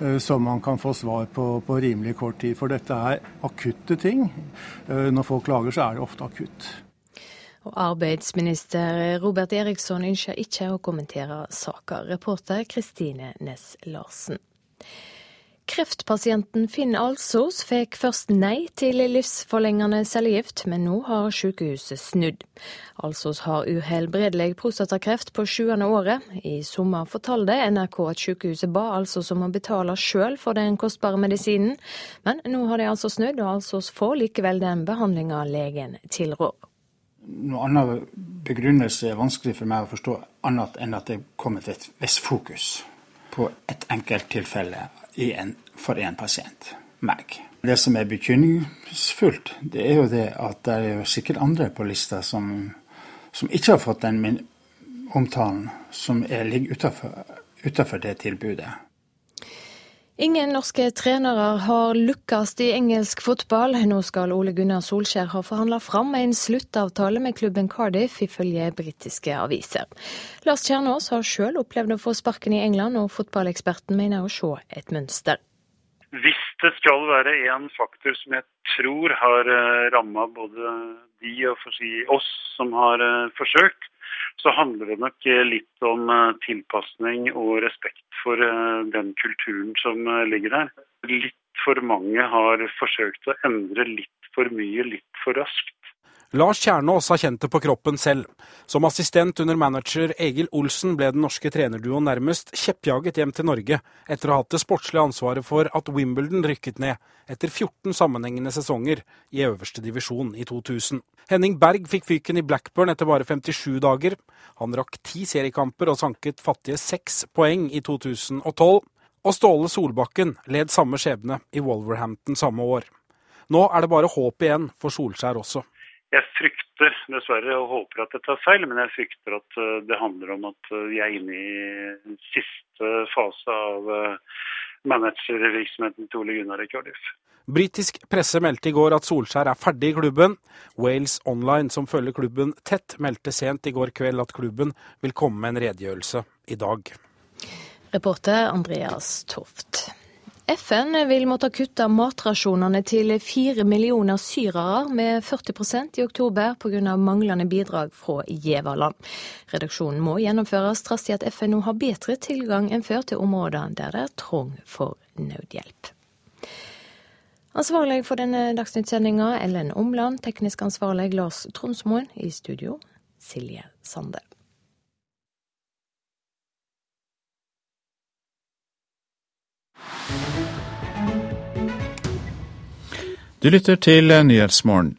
øh, som man kan få svar på på rimelig kort tid. For dette er akutte ting. Øh, når folk klager, så er det ofte akutt. Og arbeidsminister Robert Eriksson ønsker ikke å kommentere saka. Reporter Kristine Næss Larsen. Kreftpasienten Finn Alsos fikk først nei til livsforlengende cellegift, men nå har sykehuset snudd. Alsos har uhelbredelig prostatakreft på sjuende året. I sommer fortalte NRK at sykehuset ba Alsos om å betale sjøl for den kostbare medisinen, men nå har de altså snudd, og Alsos får likevel den behandlinga legen tilrår noe annen begrunnelse er vanskelig for meg å forstå, annet enn at det er kommet et visst fokus på et enkelt tilfelle for én pasient, meg. Det som er bekymringsfullt, det er jo det at det er jo sikkert andre på lista som, som ikke har fått den omtalen som er, ligger utafor det tilbudet. Ingen norske trenere har lukkes i engelsk fotball. Nå skal Ole Gunnar Solskjær ha forhandla fram en sluttavtale med klubben Cardiff, ifølge britiske aviser. Lars Kjernås har sjøl opplevd å få sparken i England, og fotballeksperten mener å se et mønster. Hvis det skal være en faktor som jeg tror har eh, ramma både de og si oss som har eh, forsøkt, så handler det nok eh, litt om eh, tilpasning og respekt for eh, den kulturen som ligger der. Litt for mange har forsøkt å endre litt for mye litt for raskt. Lars Kjernås har kjent det på kroppen selv. Som assistent under manager Egil Olsen ble den norske trenerduoen nærmest kjeppjaget hjem til Norge etter å ha hatt det sportslige ansvaret for at Wimbledon rykket ned etter 14 sammenhengende sesonger i øverste divisjon i 2000. Henning Berg fikk fyken i Blackburn etter bare 57 dager. Han rakk ti seriekamper og sanket fattige seks poeng i 2012. Og Ståle Solbakken led samme skjebne i Wolverhampton samme år. Nå er det bare håp igjen for Solskjær også. Jeg frykter dessverre og håper at dette er feil, men jeg frykter at eh, det handler om at eh, vi er inne i siste fase av, eh, managervirksomheten til Ole Gunnar i Cardiff. Britisk presse meldte i går at Solskjær er ferdig i klubben. Wales Online, som følger klubben tett, meldte sent i går kveld at klubben vil komme med en redegjørelse i dag. Reporter Andreas Toft. FN vil måtte kutte matrasjonene til fire millioner syrere med 40% i oktober pga. manglende bidrag fra giverland. Reduksjonen må gjennomføres trass i at FN nå har bedre tilgang enn før til områder der det er trang for nødhjelp. Ansvarlig for denne dagsnyttsendinga Ellen Omland, teknisk ansvarlig Lars Tronsmoen, i studio Silje Sande. Du lytter til Nyhetsmorgen.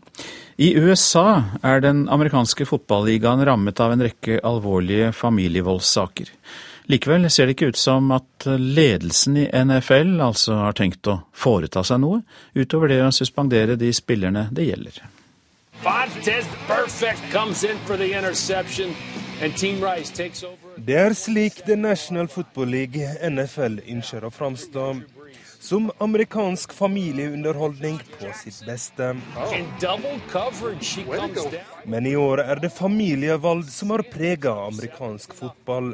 I USA er den amerikanske fotballigaen rammet av en rekke alvorlige familievoldssaker. Likevel ser det ikke ut som at ledelsen i NFL altså har tenkt å foreta seg noe, utover det å suspendere de spillerne det gjelder. Det er slik The National Football League, NFL, ønsker å framstå som amerikansk familieunderholdning på sitt beste. Men i år er det familievalg som har prega amerikansk fotball.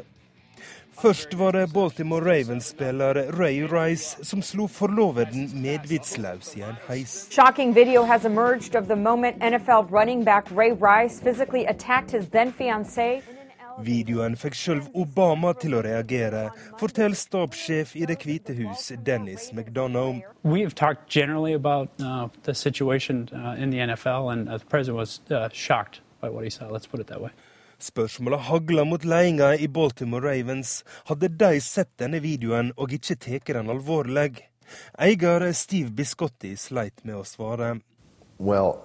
Først var det Baltimore Ravens-spiller Ray Rice som slo forloveden medvitsløs i en heis. Shocking video has emerged of the moment NFL running back Ray Rice physically attacked his then fiancée. Videoen fikk selv Obama til å reagere, forteller stabssjef i Det hvite hus, Dennis McDonough. About uh, the situation uh, in the NFL, and uh, the president was uh, shocked by what he saw. Let's put it that way. Spørsmålet hagla mot ledelsen i Baltimore Ravens. Hadde de sett denne videoen og ikke tatt den alvorlig? Eier Steve Biscotti sleit med å svare. Well,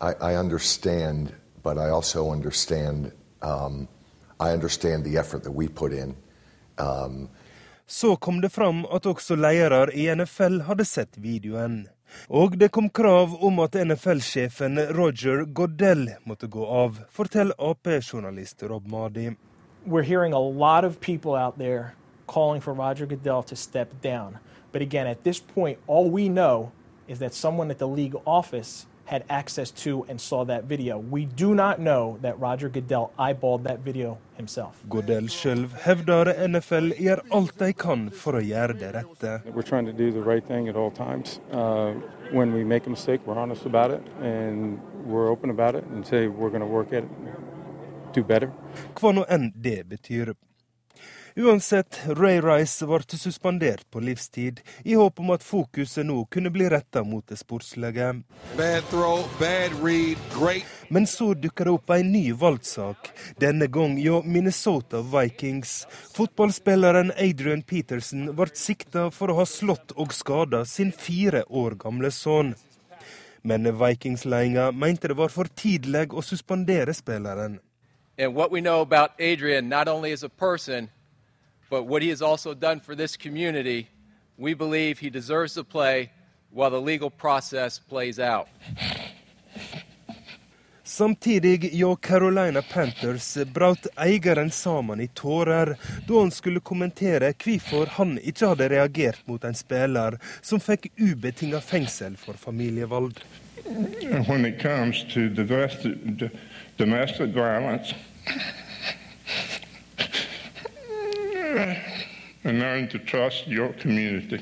I, I understand, but I also understand I understand the effort that we put in. Um, Så kom det fram at også ledere i NFL hadde sett videoen. Og det kom krav om at NFL-sjefen Roger Goodell måtte gå av, forteller Ap-journalist Rob Madi. We're hearing a lot of people out there calling for Roger Goodell to step down. But again, at this point, all we know is that someone at the league office had access to and saw that video. We do not know that Roger Goodell eyeballed that video himself. Goodell selv hevder NFL gjør alt de kan for å gjøre det rette. We're trying to do the right thing at all times. Uh, when we make a mistake, we're honest about it and we're open about it and say we're going to work at it, do better. Hva nå enn det betyr. Uansett, Ray Rice ble suspendert på livstid, i håp om at fokuset nå kunne bli retta mot det sportslige. Men så dukka det opp en ny valgsak, denne gang hjå Minnesota Vikings. Fotballspilleren Adrian Peterson ble sikta for å ha slått og skada sin fire år gamle sønn. Men Vikings-ledelsen mente det var for tidlig å suspendere spilleren. And what we know about Adrian, not only as a person, but what he has also done for this community, we believe he deserves to play while the legal process plays out. Samtidig gjorde Carolina Panthers brøt eieren sammen i tårer da han skulle kommentere hvorfor han ikke hadde reagert mot en spiller som fikk ubetinga fengsel for familievold. When it comes to domestic violence, and learn to trust your community.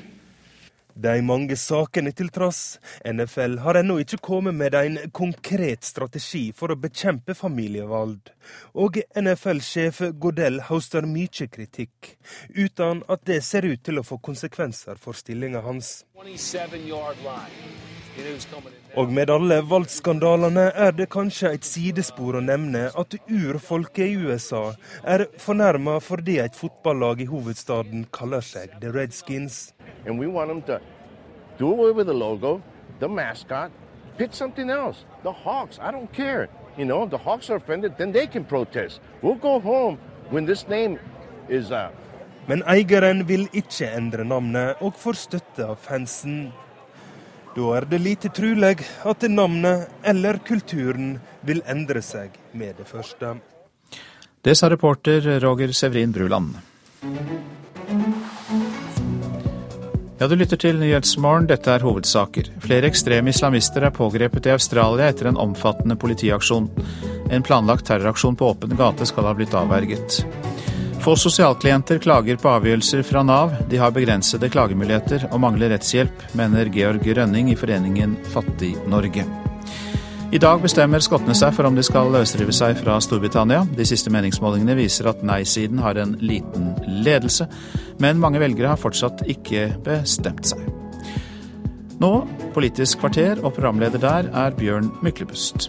De mange sakene til tross, NFL har ennå ikke kommet med en konkret strategi for å bekjempe familievold. Og NFL-sjef Godell høster mye kritikk, uten at det ser ut til å få konsekvenser for stillinga hans. 27 yard line. Og med alle valgskandalene er det kanskje et sidespor å nevne at urfolket i USA er fornærma fordi et fotballag i hovedstaden kaller seg The Redskins. Logo, the mascot, pick something else. The Hawks, I don't care. You know, if the Hawks are offended, then they can protest. We'll go home when this name is uh... Men eieren vil ikke endre navnet, og får støtte av fansen. Da er det lite trulig at navnet eller kulturen vil endre seg med det første. Det sa reporter Roger Severin Bruland. Ja, du lytter til Nyhetsmorgen. Dette er hovedsaker. Flere ekstreme islamister er pågrepet i Australia etter en omfattende politiaksjon. En planlagt terroraksjon på åpen gate skal ha blitt avverget. Få sosialklienter klager på avgjørelser fra Nav. De har begrensede klagemuligheter og mangler rettshjelp, mener Georg Rønning i foreningen Fattig-Norge. I dag bestemmer skottene seg for om de skal løsrive seg fra Storbritannia. De siste meningsmålingene viser at nei-siden har en liten ledelse, men mange velgere har fortsatt ikke bestemt seg. Nå Politisk kvarter, og programleder der er Bjørn Myklebust.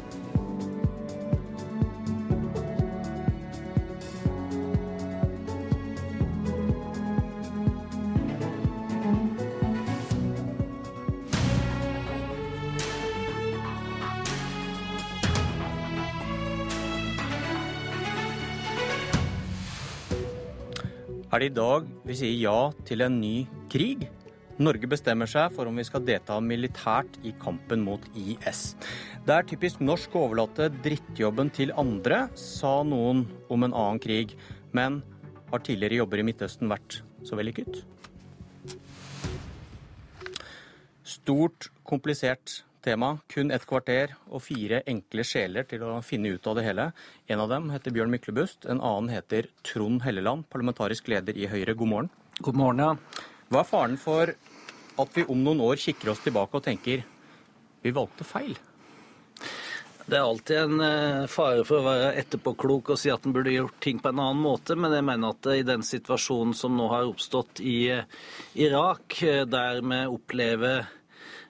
Er det i dag vi sier ja til en ny krig. Norge bestemmer seg for om vi skal delta militært i kampen mot IS. Det er typisk norsk å overlate drittjobben til andre, sa noen om en annen krig. Men har tidligere jobber i Midtøsten vært så vellykket? Stort, komplisert tema. Kun et kvarter og fire enkle sjeler til å finne ut av det hele. En av dem heter Bjørn Myklebust, en annen heter Trond Helleland, parlamentarisk leder i Høyre. God morgen. God morgen, ja. Hva er faren for at vi om noen år kikker oss tilbake og tenker vi valgte feil? Det er alltid en eh, fare for å være etterpåklok og si at en burde gjort ting på en annen måte, men jeg mener at i den situasjonen som nå har oppstått i eh, Irak, eh, der vi opplever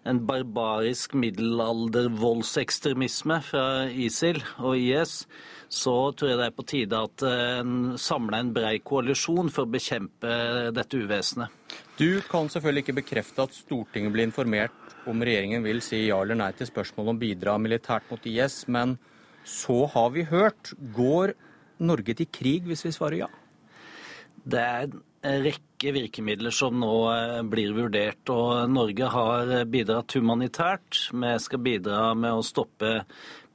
en barbarisk middelaldervoldsekstremisme fra ISIL og IS, så tror jeg det er på tide at en samler en brei koalisjon for å bekjempe dette uvesenet. Du kan selvfølgelig ikke bekrefte at Stortinget blir informert om regjeringen vil si ja eller nei til spørsmålet om bidra militært mot IS, men så har vi hørt. Går Norge til krig hvis vi svarer ja? Det er rekke virkemidler som nå eh, blir vurdert. og Norge har bidratt humanitært. Vi skal bidra med å stoppe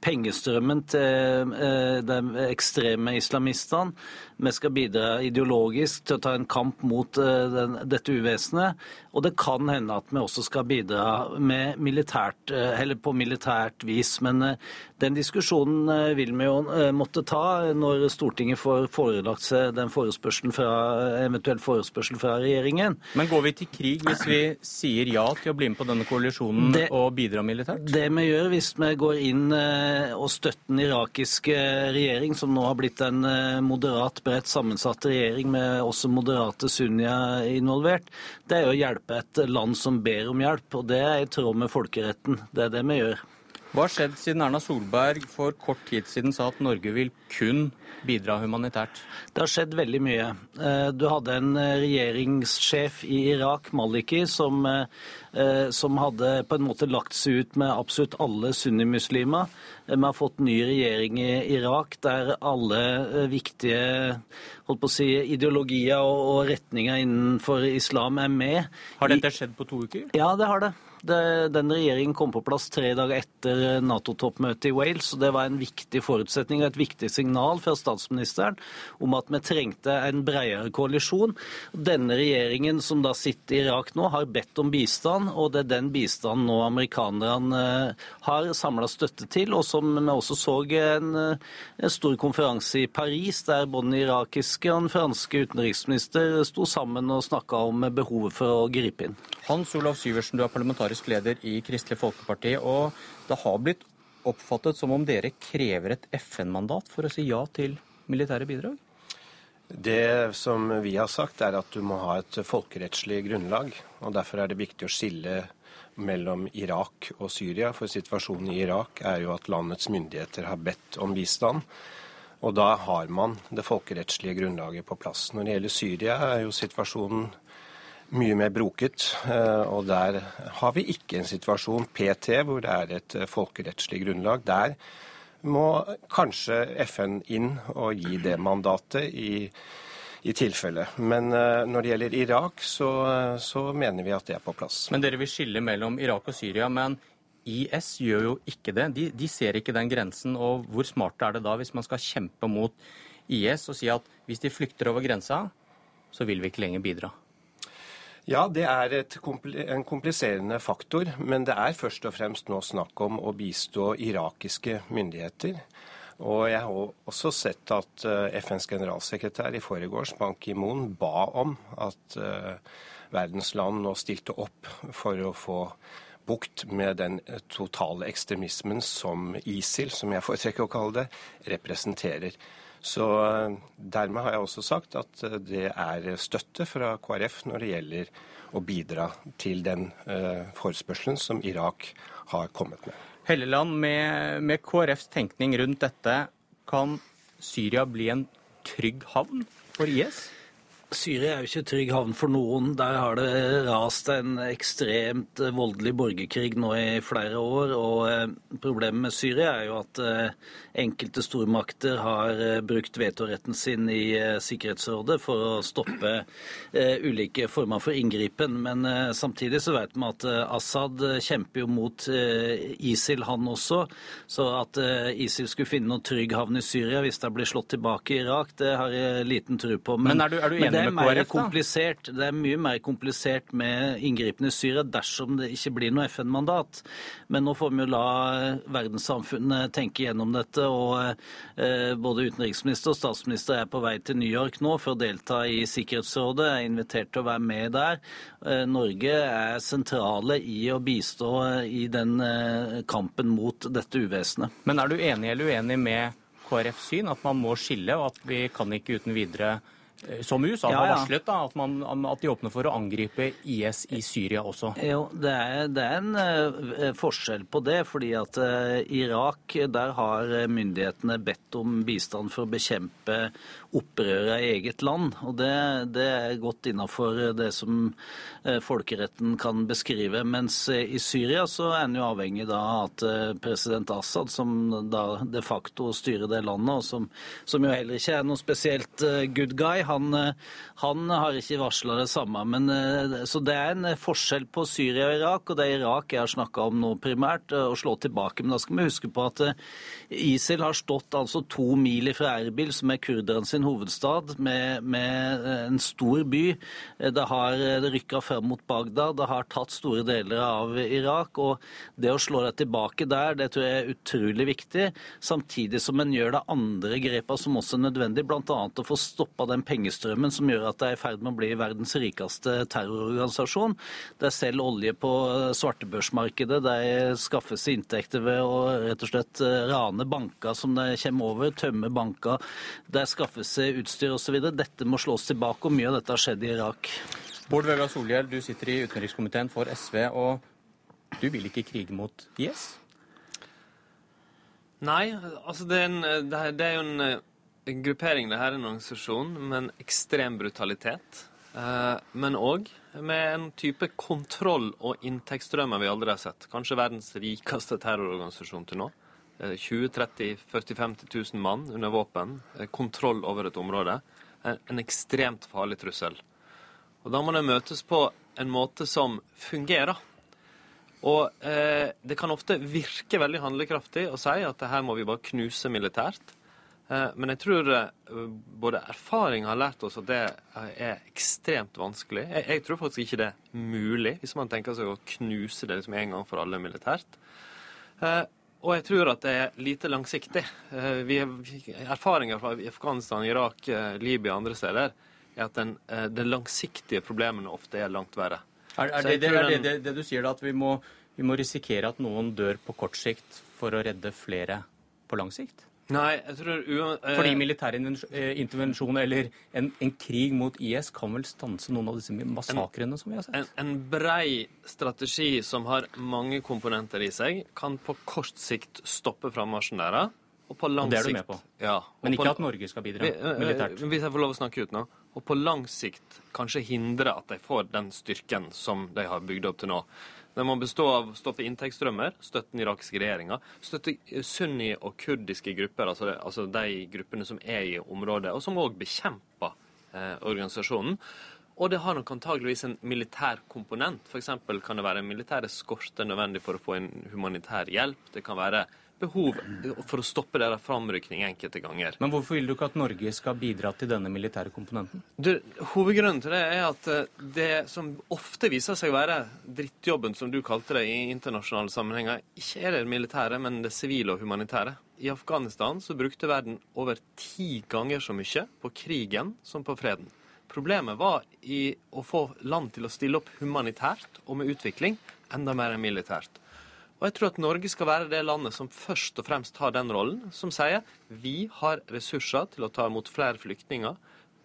pengestrømmen til eh, de ekstreme islamistene. Vi skal bidra ideologisk til å ta en kamp mot eh, den, dette uvesenet. Og det kan hende at vi også skal bidra militært, eller på militært vis. Men den diskusjonen vil vi jo måtte ta når Stortinget får forelagt seg den forespørselen fra, eventuell forespørsel fra regjeringen. Men går vi til krig hvis vi sier ja til å bli med på denne koalisjonen det, og bidra militært? Det vi gjør hvis vi går inn og støtter den irakiske regjering, som nå har blitt en moderat, bredt sammensatt regjering med også moderate sunnia involvert, det er å hjelpe et land som ber om hjelp. Og det er i tråd med folkeretten. Det er det vi gjør. Hva har skjedd siden Erna Solberg for kort tid siden sa at Norge vil kun bidra humanitært? Det har skjedd veldig mye. Eh, du hadde en eh, regjeringssjef i Irak, Maliki, som, eh, som hadde på en måte lagt seg ut med absolutt alle sunnimuslimer. Vi har fått ny regjering i Irak der alle viktige si, ideologier og retninger innenfor islam er med. Har dette skjedd på to uker? Ja, det har det. Den regjeringen kom på plass tre dager etter Nato-toppmøtet i Wales. og Det var en viktig forutsetning og et viktig signal fra statsministeren om at vi trengte en bredere koalisjon. Denne regjeringen som da sitter i Irak nå, har bedt om bistand, og det er den bistanden nå amerikanerne eh, har samla støtte til. Og som vi også så en, eh, en stor konferanse i Paris, der både den irakiske og den franske utenriksminister sto sammen og snakka om behovet for å gripe inn. Hans Olav Syversen, du er parlamentarisk leder i Kristelig Folkeparti. og Det har blitt oppfattet som om dere krever et FN-mandat for å si ja til militære bidrag? Det som vi har sagt, er at du må ha et folkerettslig grunnlag. og Derfor er det viktig å skille mellom Irak og Syria. For situasjonen i Irak er jo at landets myndigheter har bedt om bistand. Og da har man det folkerettslige grunnlaget på plass. Når det gjelder Syria, er jo situasjonen mye mer broket. Eh, og der har vi ikke en situasjon PT hvor det er et eh, folkerettslig grunnlag. Der må kanskje FN inn og gi det mandatet i, i tilfelle. Men eh, når det gjelder Irak, så, så, mener vi at det er på plass. Men dere vil skille mellom Irak og Syria. Men IS gjør jo ikke det. De, de ser ikke den grensen. Og hvor smart er det da hvis man skal kjempe mot IS og si at hvis de flykter over grensa, så vil vi ikke lenger bidra? Ja, det er en kompliserende faktor, men det er først og fremst nå snakk om å bistå irakiske myndigheter. Og jeg har også sett at eh, FNs generalsekretær i forgårs, Ban Ki-moon, ba om at uh, verdens land nå stilte opp for å få bukt med den totale ekstremismen som ISIL, som jeg foretrekker å kalle det, representerer. Så uh, dermed har jeg også sagt at uh, det er støtte fra KrF når det gjelder å bidra til den forespørselen som Irak har kommet med. Helleland, med, med KrFs tenkning rundt dette, kan Syria bli en trygg havn for IS? Syria er jo ikke trygg havn for noen. Der har det rast en ekstremt voldelig borgerkrig nå i flere år. Og eh, problemet med Syria er jo at eh, enkelte stormakter har eh, brukt vetoretten sin i Sikkerhetsrådet for å stoppe ulike former for inngripen. Men samtidig så vet vi at Assad kjemper jo mot ISIL, han også. Så at ISIL skulle finne noen trygg havn i Syria hvis de blir slått tilbake i Irak, det har jeg liten tro på. Men, Men er, du, er du enig det er mer komplisert. Det er mye mer komplisert med inngripen i Syria dersom det ikke blir noe FN-mandat. Men nå får vi jo la verdenssamfunnet tenke gjennom dette. og eh, Både utenriksminister og statsminister er på vei til New York nå for å delta i Sikkerhetsrådet. Jeg er invitert til å være med der. Eh, Norge er sentrale i å bistå i den eh, kampen mot dette uvesenet. Men er du enig eller uenig med KrFs syn, at man må skille, og at vi kan ikke uten videre Eh, som USA ja, har varslet, da, at, man, at, de åpner for å angripe IS i Syria også? Jo, det er, det er en uh, forskjell på det. fordi at uh, Irak, der har myndighetene bedt om bistand for å bekjempe opprøret i eget land. og Det, det er godt innafor det som uh, folkeretten kan beskrive. Mens i Syria så er en jo avhengig da av at president Assad, som da de facto styrer det landet, og som, som jo heller ikke er noe spesielt good guy, han, eh, han har ikke varsla det samme. Men, eh, så det er en forskjell på Syria og Irak, og det er Irak jeg har snakka om nå primært, eh, å slå tilbake. Men da skal vi huske på at ISIL har stått altså to mil fra Erbil, som er kurderen sin hovedstad, med, med en stor by. Det har rykka frem mot Bagdad, det har tatt store deler av Irak. og Det å slå deg tilbake der, det tror jeg er utrolig viktig. Samtidig som en gjør det andre grepene som også er nødvendig, bl.a. å få stoppa den pengestrømmen pengestrømmen som gjør at det er i ferd med å bli verdens rikeste terrororganisasjon. Det er selv olje på svartebørsmarkedet. De skaffer seg inntekter ved å rett og slett eh, rane banker som de kommer over, tømme banker. De skaffer seg utstyr osv. Dette må slås tilbake, og mye av dette har skjedd i Irak. Bård Vegar Solhjell, du sitter i utenrikskomiteen for SV, og du vil ikke krige mot IS? Nei, altså det er, en, det er jo en en gruppering det her er en organisasjon med en ekstrem brutalitet. Eh, men òg med en type kontroll og inntektsstrømmer vi aldri har sett. Kanskje verdens rikeste terrororganisasjon til nå. 20 30 40 50 000 mann under våpen. Eh, kontroll over et område. En ekstremt farlig trussel. Og Da må det møtes på en måte som fungerer. Og eh, Det kan ofte virke veldig handlekraftig å si at det her må vi bare knuse militært. Eh, men jeg tror eh, både erfaring har lært oss at det eh, er ekstremt vanskelig. Jeg, tror faktisk ikke det er mulig, hvis man tenker seg å knuse det liksom en gang for alle militært. Og jeg tror at det er lite langsiktig. Vi, erfaringer fra Afghanistan, Irak, Libya og andre steder er at den, de langsiktige problemene ofte er langt verre. Er, er, det, det, er det, det, du sier, da, at vi må, vi må risikere at noen dør på kort sikt for å redde flere på lang sikt? Nei, jeg tror uh, Fordi militær eh, intervensjon eller en, en, krig mot IS kan vel stanse noen av disse massakrene som vi har sett? En, en brei strategi som har mange komponenter i seg, kan på kort sikt stoppe frammarsjen deres. Og på lang og det er du med på? Ja. Men ikke at Norge skal bidra vi, uh, militært? Hvis jeg får lov å snakke ut nå. Og på lang sikt kanskje hindre at de får den styrken som de har bygd opp til nå. Den må bestå av stoppe inntektsstrømmer, støtte den irakiske regjeringa, støtte sunni- og kurdiske grupper, altså, altså, de gruppene som er i området, og som òg bekjemper eh, organisasjonen. Og det har nok antageligvis en militær komponent. F.eks. kan det være militær eskorte nødvendig for å få inn humanitær hjelp. Det kan være behov for å stoppe deres framrykning enkelte ganger. Men hvorfor vil du ikke at Norge skal bidra til denne militære komponenten? Du, hovedgrunnen til det er at eh, det som ofte viser seg å være drittjobben, som du kalte det i internasjonale sammenhenger, ikke er det militære, men det sivile og humanitære. I Afghanistan så brukte verden over ti ganger så mye på krigen som på freden. Problemet var i å få land til å stille opp humanitært og med utvikling, enda mer enn militært. Og jeg tror at Norge skal være det landet som først og fremst har den rollen, som sier vi har ressurser til å ta imot flere flyktninger,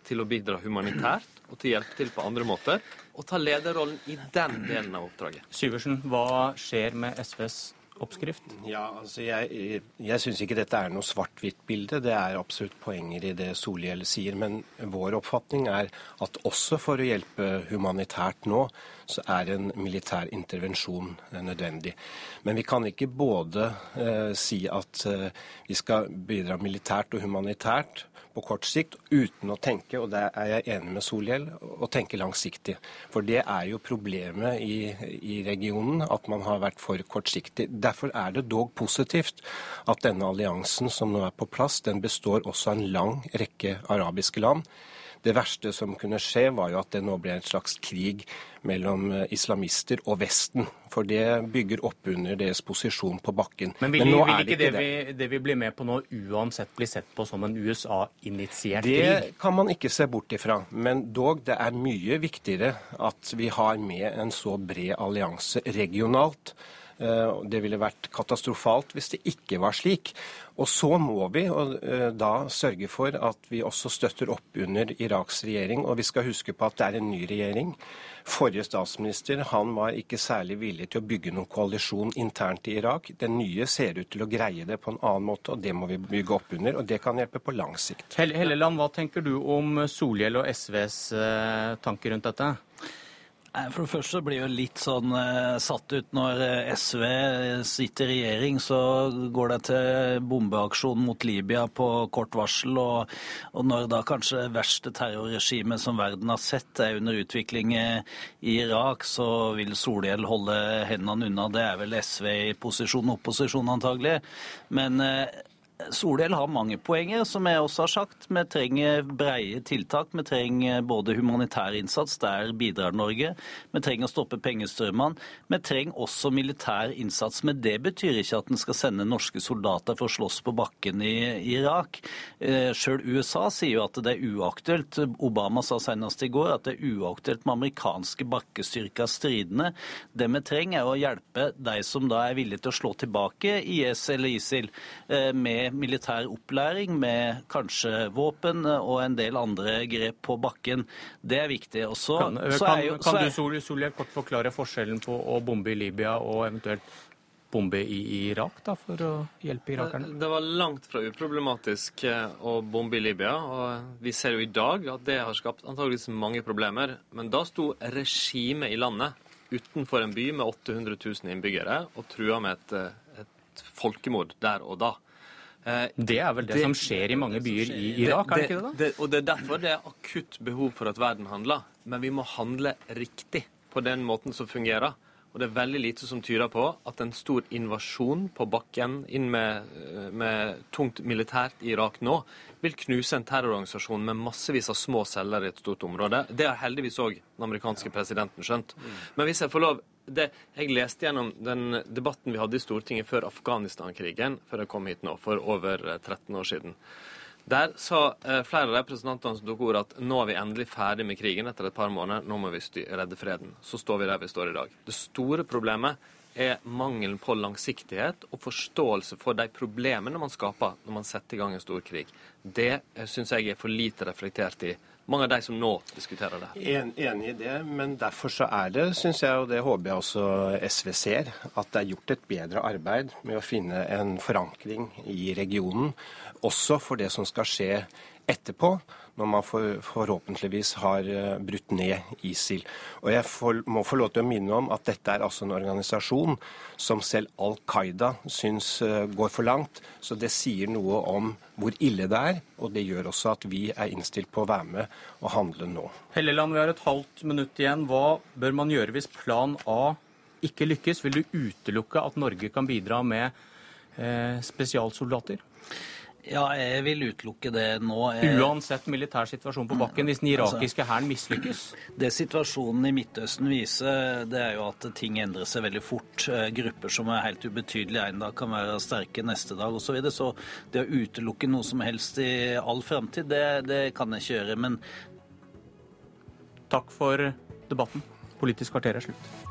til å bidra humanitært og til å hjelpe til på andre måter, og ta lederrollen i den delen av oppdraget. Syversen, hva skjer med SVs oppskrift? Ja, altså Jeg, jeg syns ikke dette er noe svart-hvitt-bilde. Det er absolutt poenger i det Solhjell sier. Men vår oppfatning er at også for å hjelpe humanitært nå, så er en militær intervensjon eh, nødvendig. Men vi kan ikke både eh, si at eh, vi skal bidra militært og humanitært på kort sikt uten å tenke, og der er jeg enig med Solhjell, å tenke langsiktig. For det er jo problemet i, i, regionen, at man har vært for kortsiktig. Derfor er det dog positivt at denne alliansen som nå er på plass, den består også av en lang rekke arabiske land. Det verste som kunne skje, var jo at det nå ble en slags krig mellom eh, islamister og Vesten. For det bygger opp under deres posisjon på bakken. Men vil, Men vil ikke, ikke det, det. Vi, det, vi, blir med på nå uansett bli sett på som en USA-initiert krig? Det kan man ikke se bort ifra. Men dog, det er mye viktigere at vi har med en så bred allianse regionalt. Eh, det ville vært katastrofalt hvis det ikke var slik. Og så må vi og, da sørge for at vi også støtter opp under Iraks regjering. Og vi skal huske på at det er en ny regjering. Forrige statsminister han var ikke særlig villig til å bygge noen koalisjon internt i Irak. Den nye ser ut til å greie det på en annen måte, og det må vi bygge opp under. Og det kan hjelpe på lang sikt. Helleland, hva tenker du om Solhjell og SVs eh, tanker rundt dette? For det første blir jeg litt sånn uh, satt ut når eh, SV sitter i regjering. Så går det til bombeaksjon mot Libya på kort varsel. Og, og når da kanskje det verste terrorregimet som verden har sett, er under utvikling i Irak, så vil Solhjell holde hendene unna. Det er vel SV i posisjon opposisjon, antagelig. Men uh, Solhjell har mange poenger, som jeg også har sagt. Vi trenger breie tiltak. Vi trenger både humanitær innsats, der bidrar Norge. Vi trenger å stoppe pengestrømmene. Vi trenger også militær innsats. Men det betyr ikke at en skal sende norske soldater for å slåss på bakken i Irak. Eh, Sjøl USA sier jo at det er uaktuelt. Obama sa senest i går at det er uaktuelt med amerikanske bakkestyrker stridende. Det vi trenger, er å hjelpe de som da er villige til å slå tilbake IS eller ISIL eh, med militær opplæring, med kanskje våpen og en del andre grep på bakken. Det er viktig. Også, kan, kan, jo, kan du Solhjell, kort forklare forskjellen på å bombe i Libya og eventuelt bombe i Irak da, for å hjelpe irakerne? Det var langt fra uproblematisk eh, å bombe i Libya. og Vi ser jo i dag at det har skapt antageligvis mange problemer. Men da sto regimet i landet utenfor en by med 800 000 innbyggere og trua med et, eh, et folkemord der og da. Eh, det er vel det, det, som skjer i mange byer i Irak, er det ikke det? da? Det, og Det er derfor det er akutt behov for at verden handler. Men vi må handle riktig på den måten som fungerer. Og det er veldig lite som tyder på at en stor invasjon på bakken inn med, eh, med tungt militært i Irak nå vil knuse en terrororganisasjon med massevis av små celler i et stort område. Det har heldigvis òg den amerikanske presidenten skjønt. Men hvis jeg får lov det, jeg leste gjennom den debatten vi hadde i Stortinget før Afghanistan-krigen, før jeg kom hit nå, for over 13 eh, år siden. Der sa eh, flere av representantene som tok ordet at nå er vi endelig ferdig med krigen etter et par måneder, nå må vi redde freden. Så står vi der vi står i dag. Det store problemet er mangelen på langsiktighet og forståelse for de problemene man skaper når man setter i gang en stor krig. Det eh, syns jeg er for lite reflektert i mange av de som nå diskuterer det. En, enig i det, men derfor så er det, syns jeg, og det håper jeg også SV ser, at det er gjort et bedre arbeid med å finne en forankring i regionen, også for det som skal skje etterpå når man for, forhåpentligvis har uh, brutt ned ISIL. Og Jeg får, må få lov til å minne om at dette er altså en organisasjon som selv Al Qaida syns uh, går for langt. Så det sier noe om hvor ille det er, og det gjør også at vi er innstilt på å være med og handle nå. Helleland, vi har et halvt minutt igjen. Hva bør man gjøre hvis plan A ikke lykkes? Vil du utelukke at Norge kan bidra med eh, spesialsoldater? Ja, jeg vil utelukke det nå. Jeg... Uansett militær situasjon på bakken, hvis den Altså- irakiske hæren mislykkes? [CLEARS THROAT] Det situasjonen i Midtøsten viser, det er jo at ting endrer seg veldig fort. Eh, Grupper som er helt ubetydelige en dag, kan være sterke neste dag osv. Så, videre. så det å utelukke noe som helst i all framtid, det, det kan jeg ikke gjøre. Men Takk for debatten. Politisk kvarter er slutt.